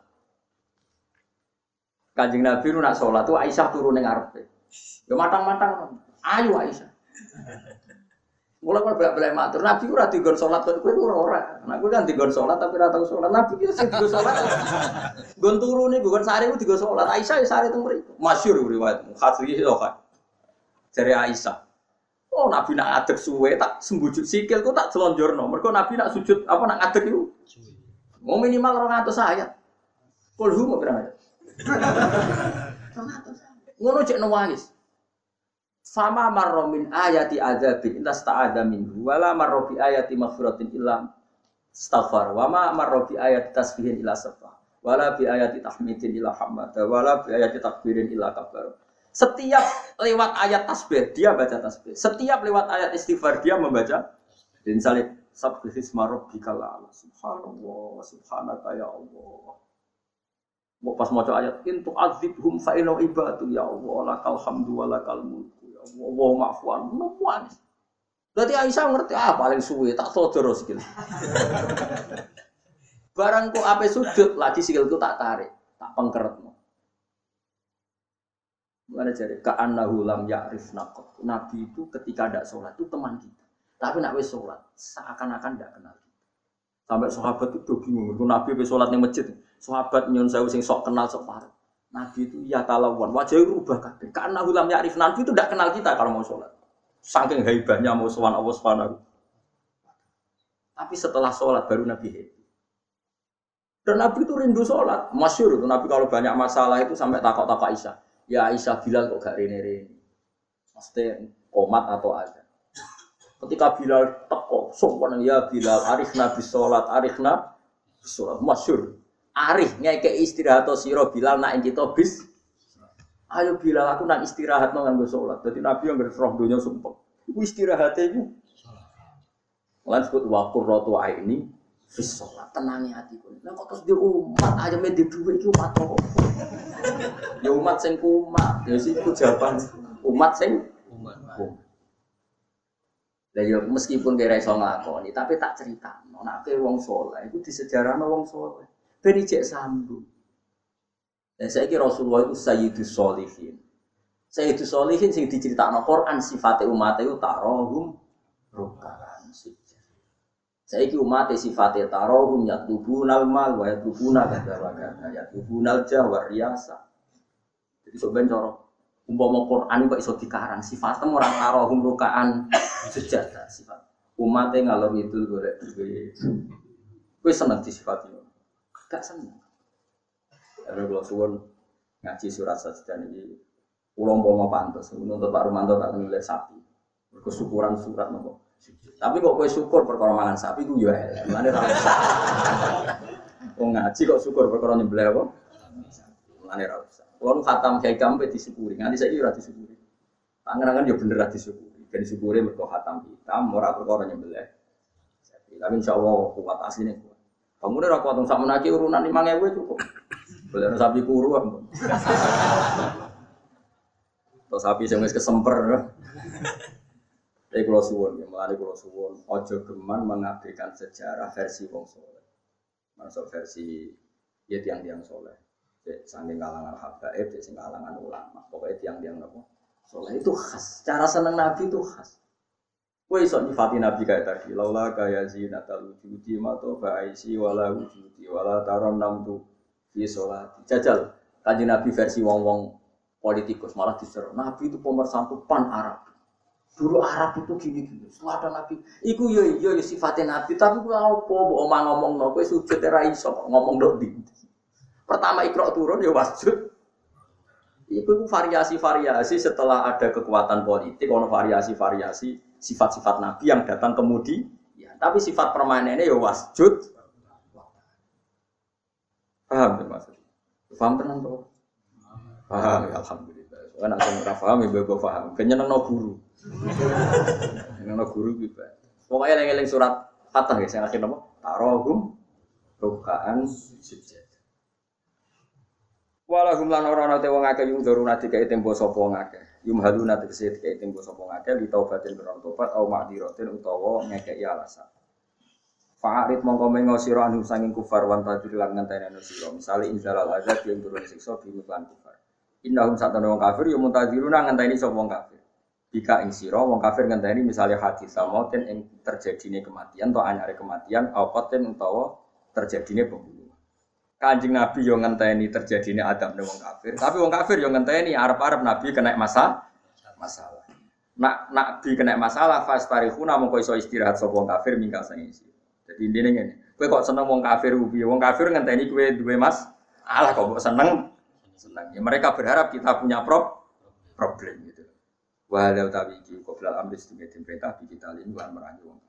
Kanjeng Nabi nak sholat tuh Aisyah turun yang ngarepe. Ya matang-matang, ayo Aisyah. Mulai kalau bolak balik matur, Nabi ora digon sholat, kue ora ora. Nah gue kan digon sholat tapi ora sholat. Nabi itu sih digon sholat. Gon turu nih, gon sari gue digon sholat. Aisyah ya sari teng mriku. Masyhur riwayat hadis itu kan. Dari Aisyah. Oh Nabi nak adek suwe tak sembujut sikil ku tak selonjorno. Mergo Nabi nak sujud apa nak adek itu. Mau minimal 200 ayat. Kulhu mau berapa? Ngono cek nangis. Fama marro min ayati adzabin illa sta'adha minhu wala marro bi ayati maghfiratin illa staghfar wa ma marro bi ayati tasbihin illa sabah wala bi ayati tahmidin illa hamada wala bi ayati takbirin illa kabar setiap lewat ayat tasbih dia baca tasbih setiap lewat ayat istighfar dia membaca dan salib sabbihisma rabbikal a'la subhanallah subhanaka ya Allah Mau pas mau ayat intu azibhum fa inna ibadu ya Allah lakal hamdu wa lakal mulku ya Allah wa ma'fuan memuan. Berarti Aisyah ngerti ah paling suwe tak sodoro sikil. Barang kok ape sujud lagi sikilku tak tarik, tak pengkeret. Mana jadi ka'annahu lam ya'rif naqot. Nabi itu ketika ada sholat itu teman kita. Tapi nak wis sholat seakan-akan tidak kenal kita. Sampai sahabat itu bingung. Nabi wis sholat di masjid. Sahabat nyun saya sing sok kenal sok parah. Nabi itu ya talawan, wajahnya rubah kabeh. Karena hulam ya'rif Nabi itu tidak kenal kita kalau mau sholat. Saking hebatnya mau sowan Allah Subhanahu. Tapi setelah sholat baru Nabi happy. Dan Nabi itu rindu sholat. Masyur itu Nabi kalau banyak masalah itu sampai takut-takut Aisyah. Ya Aisyah bilang kok gak rene-rene. Pasti komat atau ada. Ketika Bilal teko, sopan ya Bilal, arif Nabi sholat, arif Nabi sholat. Masyur. Arif ngeke istirahat atau siro Bilal nak kita bis. Ayo Bilal aku nak istirahat nang nganggo salat. Dadi Nabi yang roh donya sumpah. Iku istirahatnya iku. Lan sebut wa qurratu aini fis salat. Tenangi hatiku. Lah kok terus di umat aja di duwe iki umat kok. Ya umat sing kumat. Ya siku jawaban umat sing umat. Lah ya meskipun kira iso nglakoni, tapi tak cerita. Nek wong saleh iku disejarahno wong saleh. Ben ijek sambung. Saya kira Rasulullah itu Sayyidus Solihin. Sayyidus Solihin sing diceritakan Quran sifatnya umat itu tarohum rukaan Saya kira umat sifatnya tarohum yatlubunal mal wa yatlubunal gada wa gada yatlubunal jawa riasa. Jadi sebenarnya cara umpama Quran itu iso dikarang sifatnya orang tarohum rukaan sejadah sifat. Umatnya ngalor itu duwe. Kowe seneng di sifat itu. Gak seneng. Karena kalau suwon ngaji surat saja ini, ulang mau pantas. Untuk Pak Rumanto tak nulis sapi. Kesyukuran surat nopo. Tapi kok kue syukur perkara mangan sapi ku ya Mana ra usah. Wong ngaji kok syukur perkara nyembelih apa? Mana ra usah. Kulo khatam kiai kampe disyukuri. Nganti saiki ora disyukuri. Pangeran ya bener ra disyukuri. Dan disyukuri mergo khatam hitam ora perkara nyembelih. Tapi insyaallah kuat asline kuat. Kamu udah rakwat sama naki urunan lima ngewe cukup. Beli sapi kuru ampun. Sapi yang wis kesemper. Tapi kalau suwon, ya malah kalau suwon, ojo geman mengabaikan sejarah versi wong soleh. Masuk versi ya tiang-tiang soleh. Saking kalangan habaib, sing kalangan ulama. Pokoknya tiang-tiang nopo soleh itu khas. Cara seneng nabi itu khas. Kue iso nyifati Nabi kayak tadi. Laula kaya zinatal wujudi mato ba'aisi wala wujudi wala taron namtu fi sholati. Jajal. Kaji Nabi versi wong-wong politikus malah diseru. Nabi itu pemersatu pan Arab. Dulu Arab itu gini-gini. Setelah ada Nabi. Iku yo yo yo sifatnya Nabi. Tapi gue apa? Bu omah ngomong no. Kue sujud era iso ngomong dok di. Pertama ikro turun ya wasjud. Itu variasi-variasi setelah ada kekuatan politik, ono variasi-variasi sifat-sifat Nabi yang datang kemudi. Ya, tapi sifat permainannya ya wasjud. Paham ya maksudnya? Paham tenang tuh? Paham ya Alhamdulillah. Kan aku ora paham ya mbok paham. Ben nyenengno guru. Nyenengno guru ki bae. Pokoke eling-eling surat Fatah ya sing akhir napa? Tarohum rukaan sujud. Walahum lan ora ana te wong akeh yung doruna dikai tempo sapa akeh. Yum haluna tegese dikai tempo sapa wong akeh li taubatin karo tobat au ma'diratin utawa ngekeki alasan. Fa'arid mongko mengo sira anu sanging kufar wan tajur lan ngenteni anu sira. Misale inzalal azab yang turun siksa bi kufar. Innahum satana wong kafir ya muntaziruna ngenteni sapa wong kafir. Jika ing sira wong kafir ngenteni misale hadis samoten ing terjadine kematian atau anyare kematian apaten utawa terjadine pembunuhan. Kanjeng Nabi yo ngenteni terjadine adab wong kafir, tapi wong kafir yo ngenteni arep-arep Nabi kena masalah masalah. Nak Nabi kena masalah fastarihuna mongko iso istirahat sapa wong kafir mingkal sang isi. Jadi intine ngene, kowe kok seneng wong kafir ubi, wong kafir ngenteni kowe duwe mas, alah kok seneng seneng. Ya mereka berharap kita punya prop problem gitu. Walau tapi iki kok bilal amris dengan perintah di kita lin lan merangi.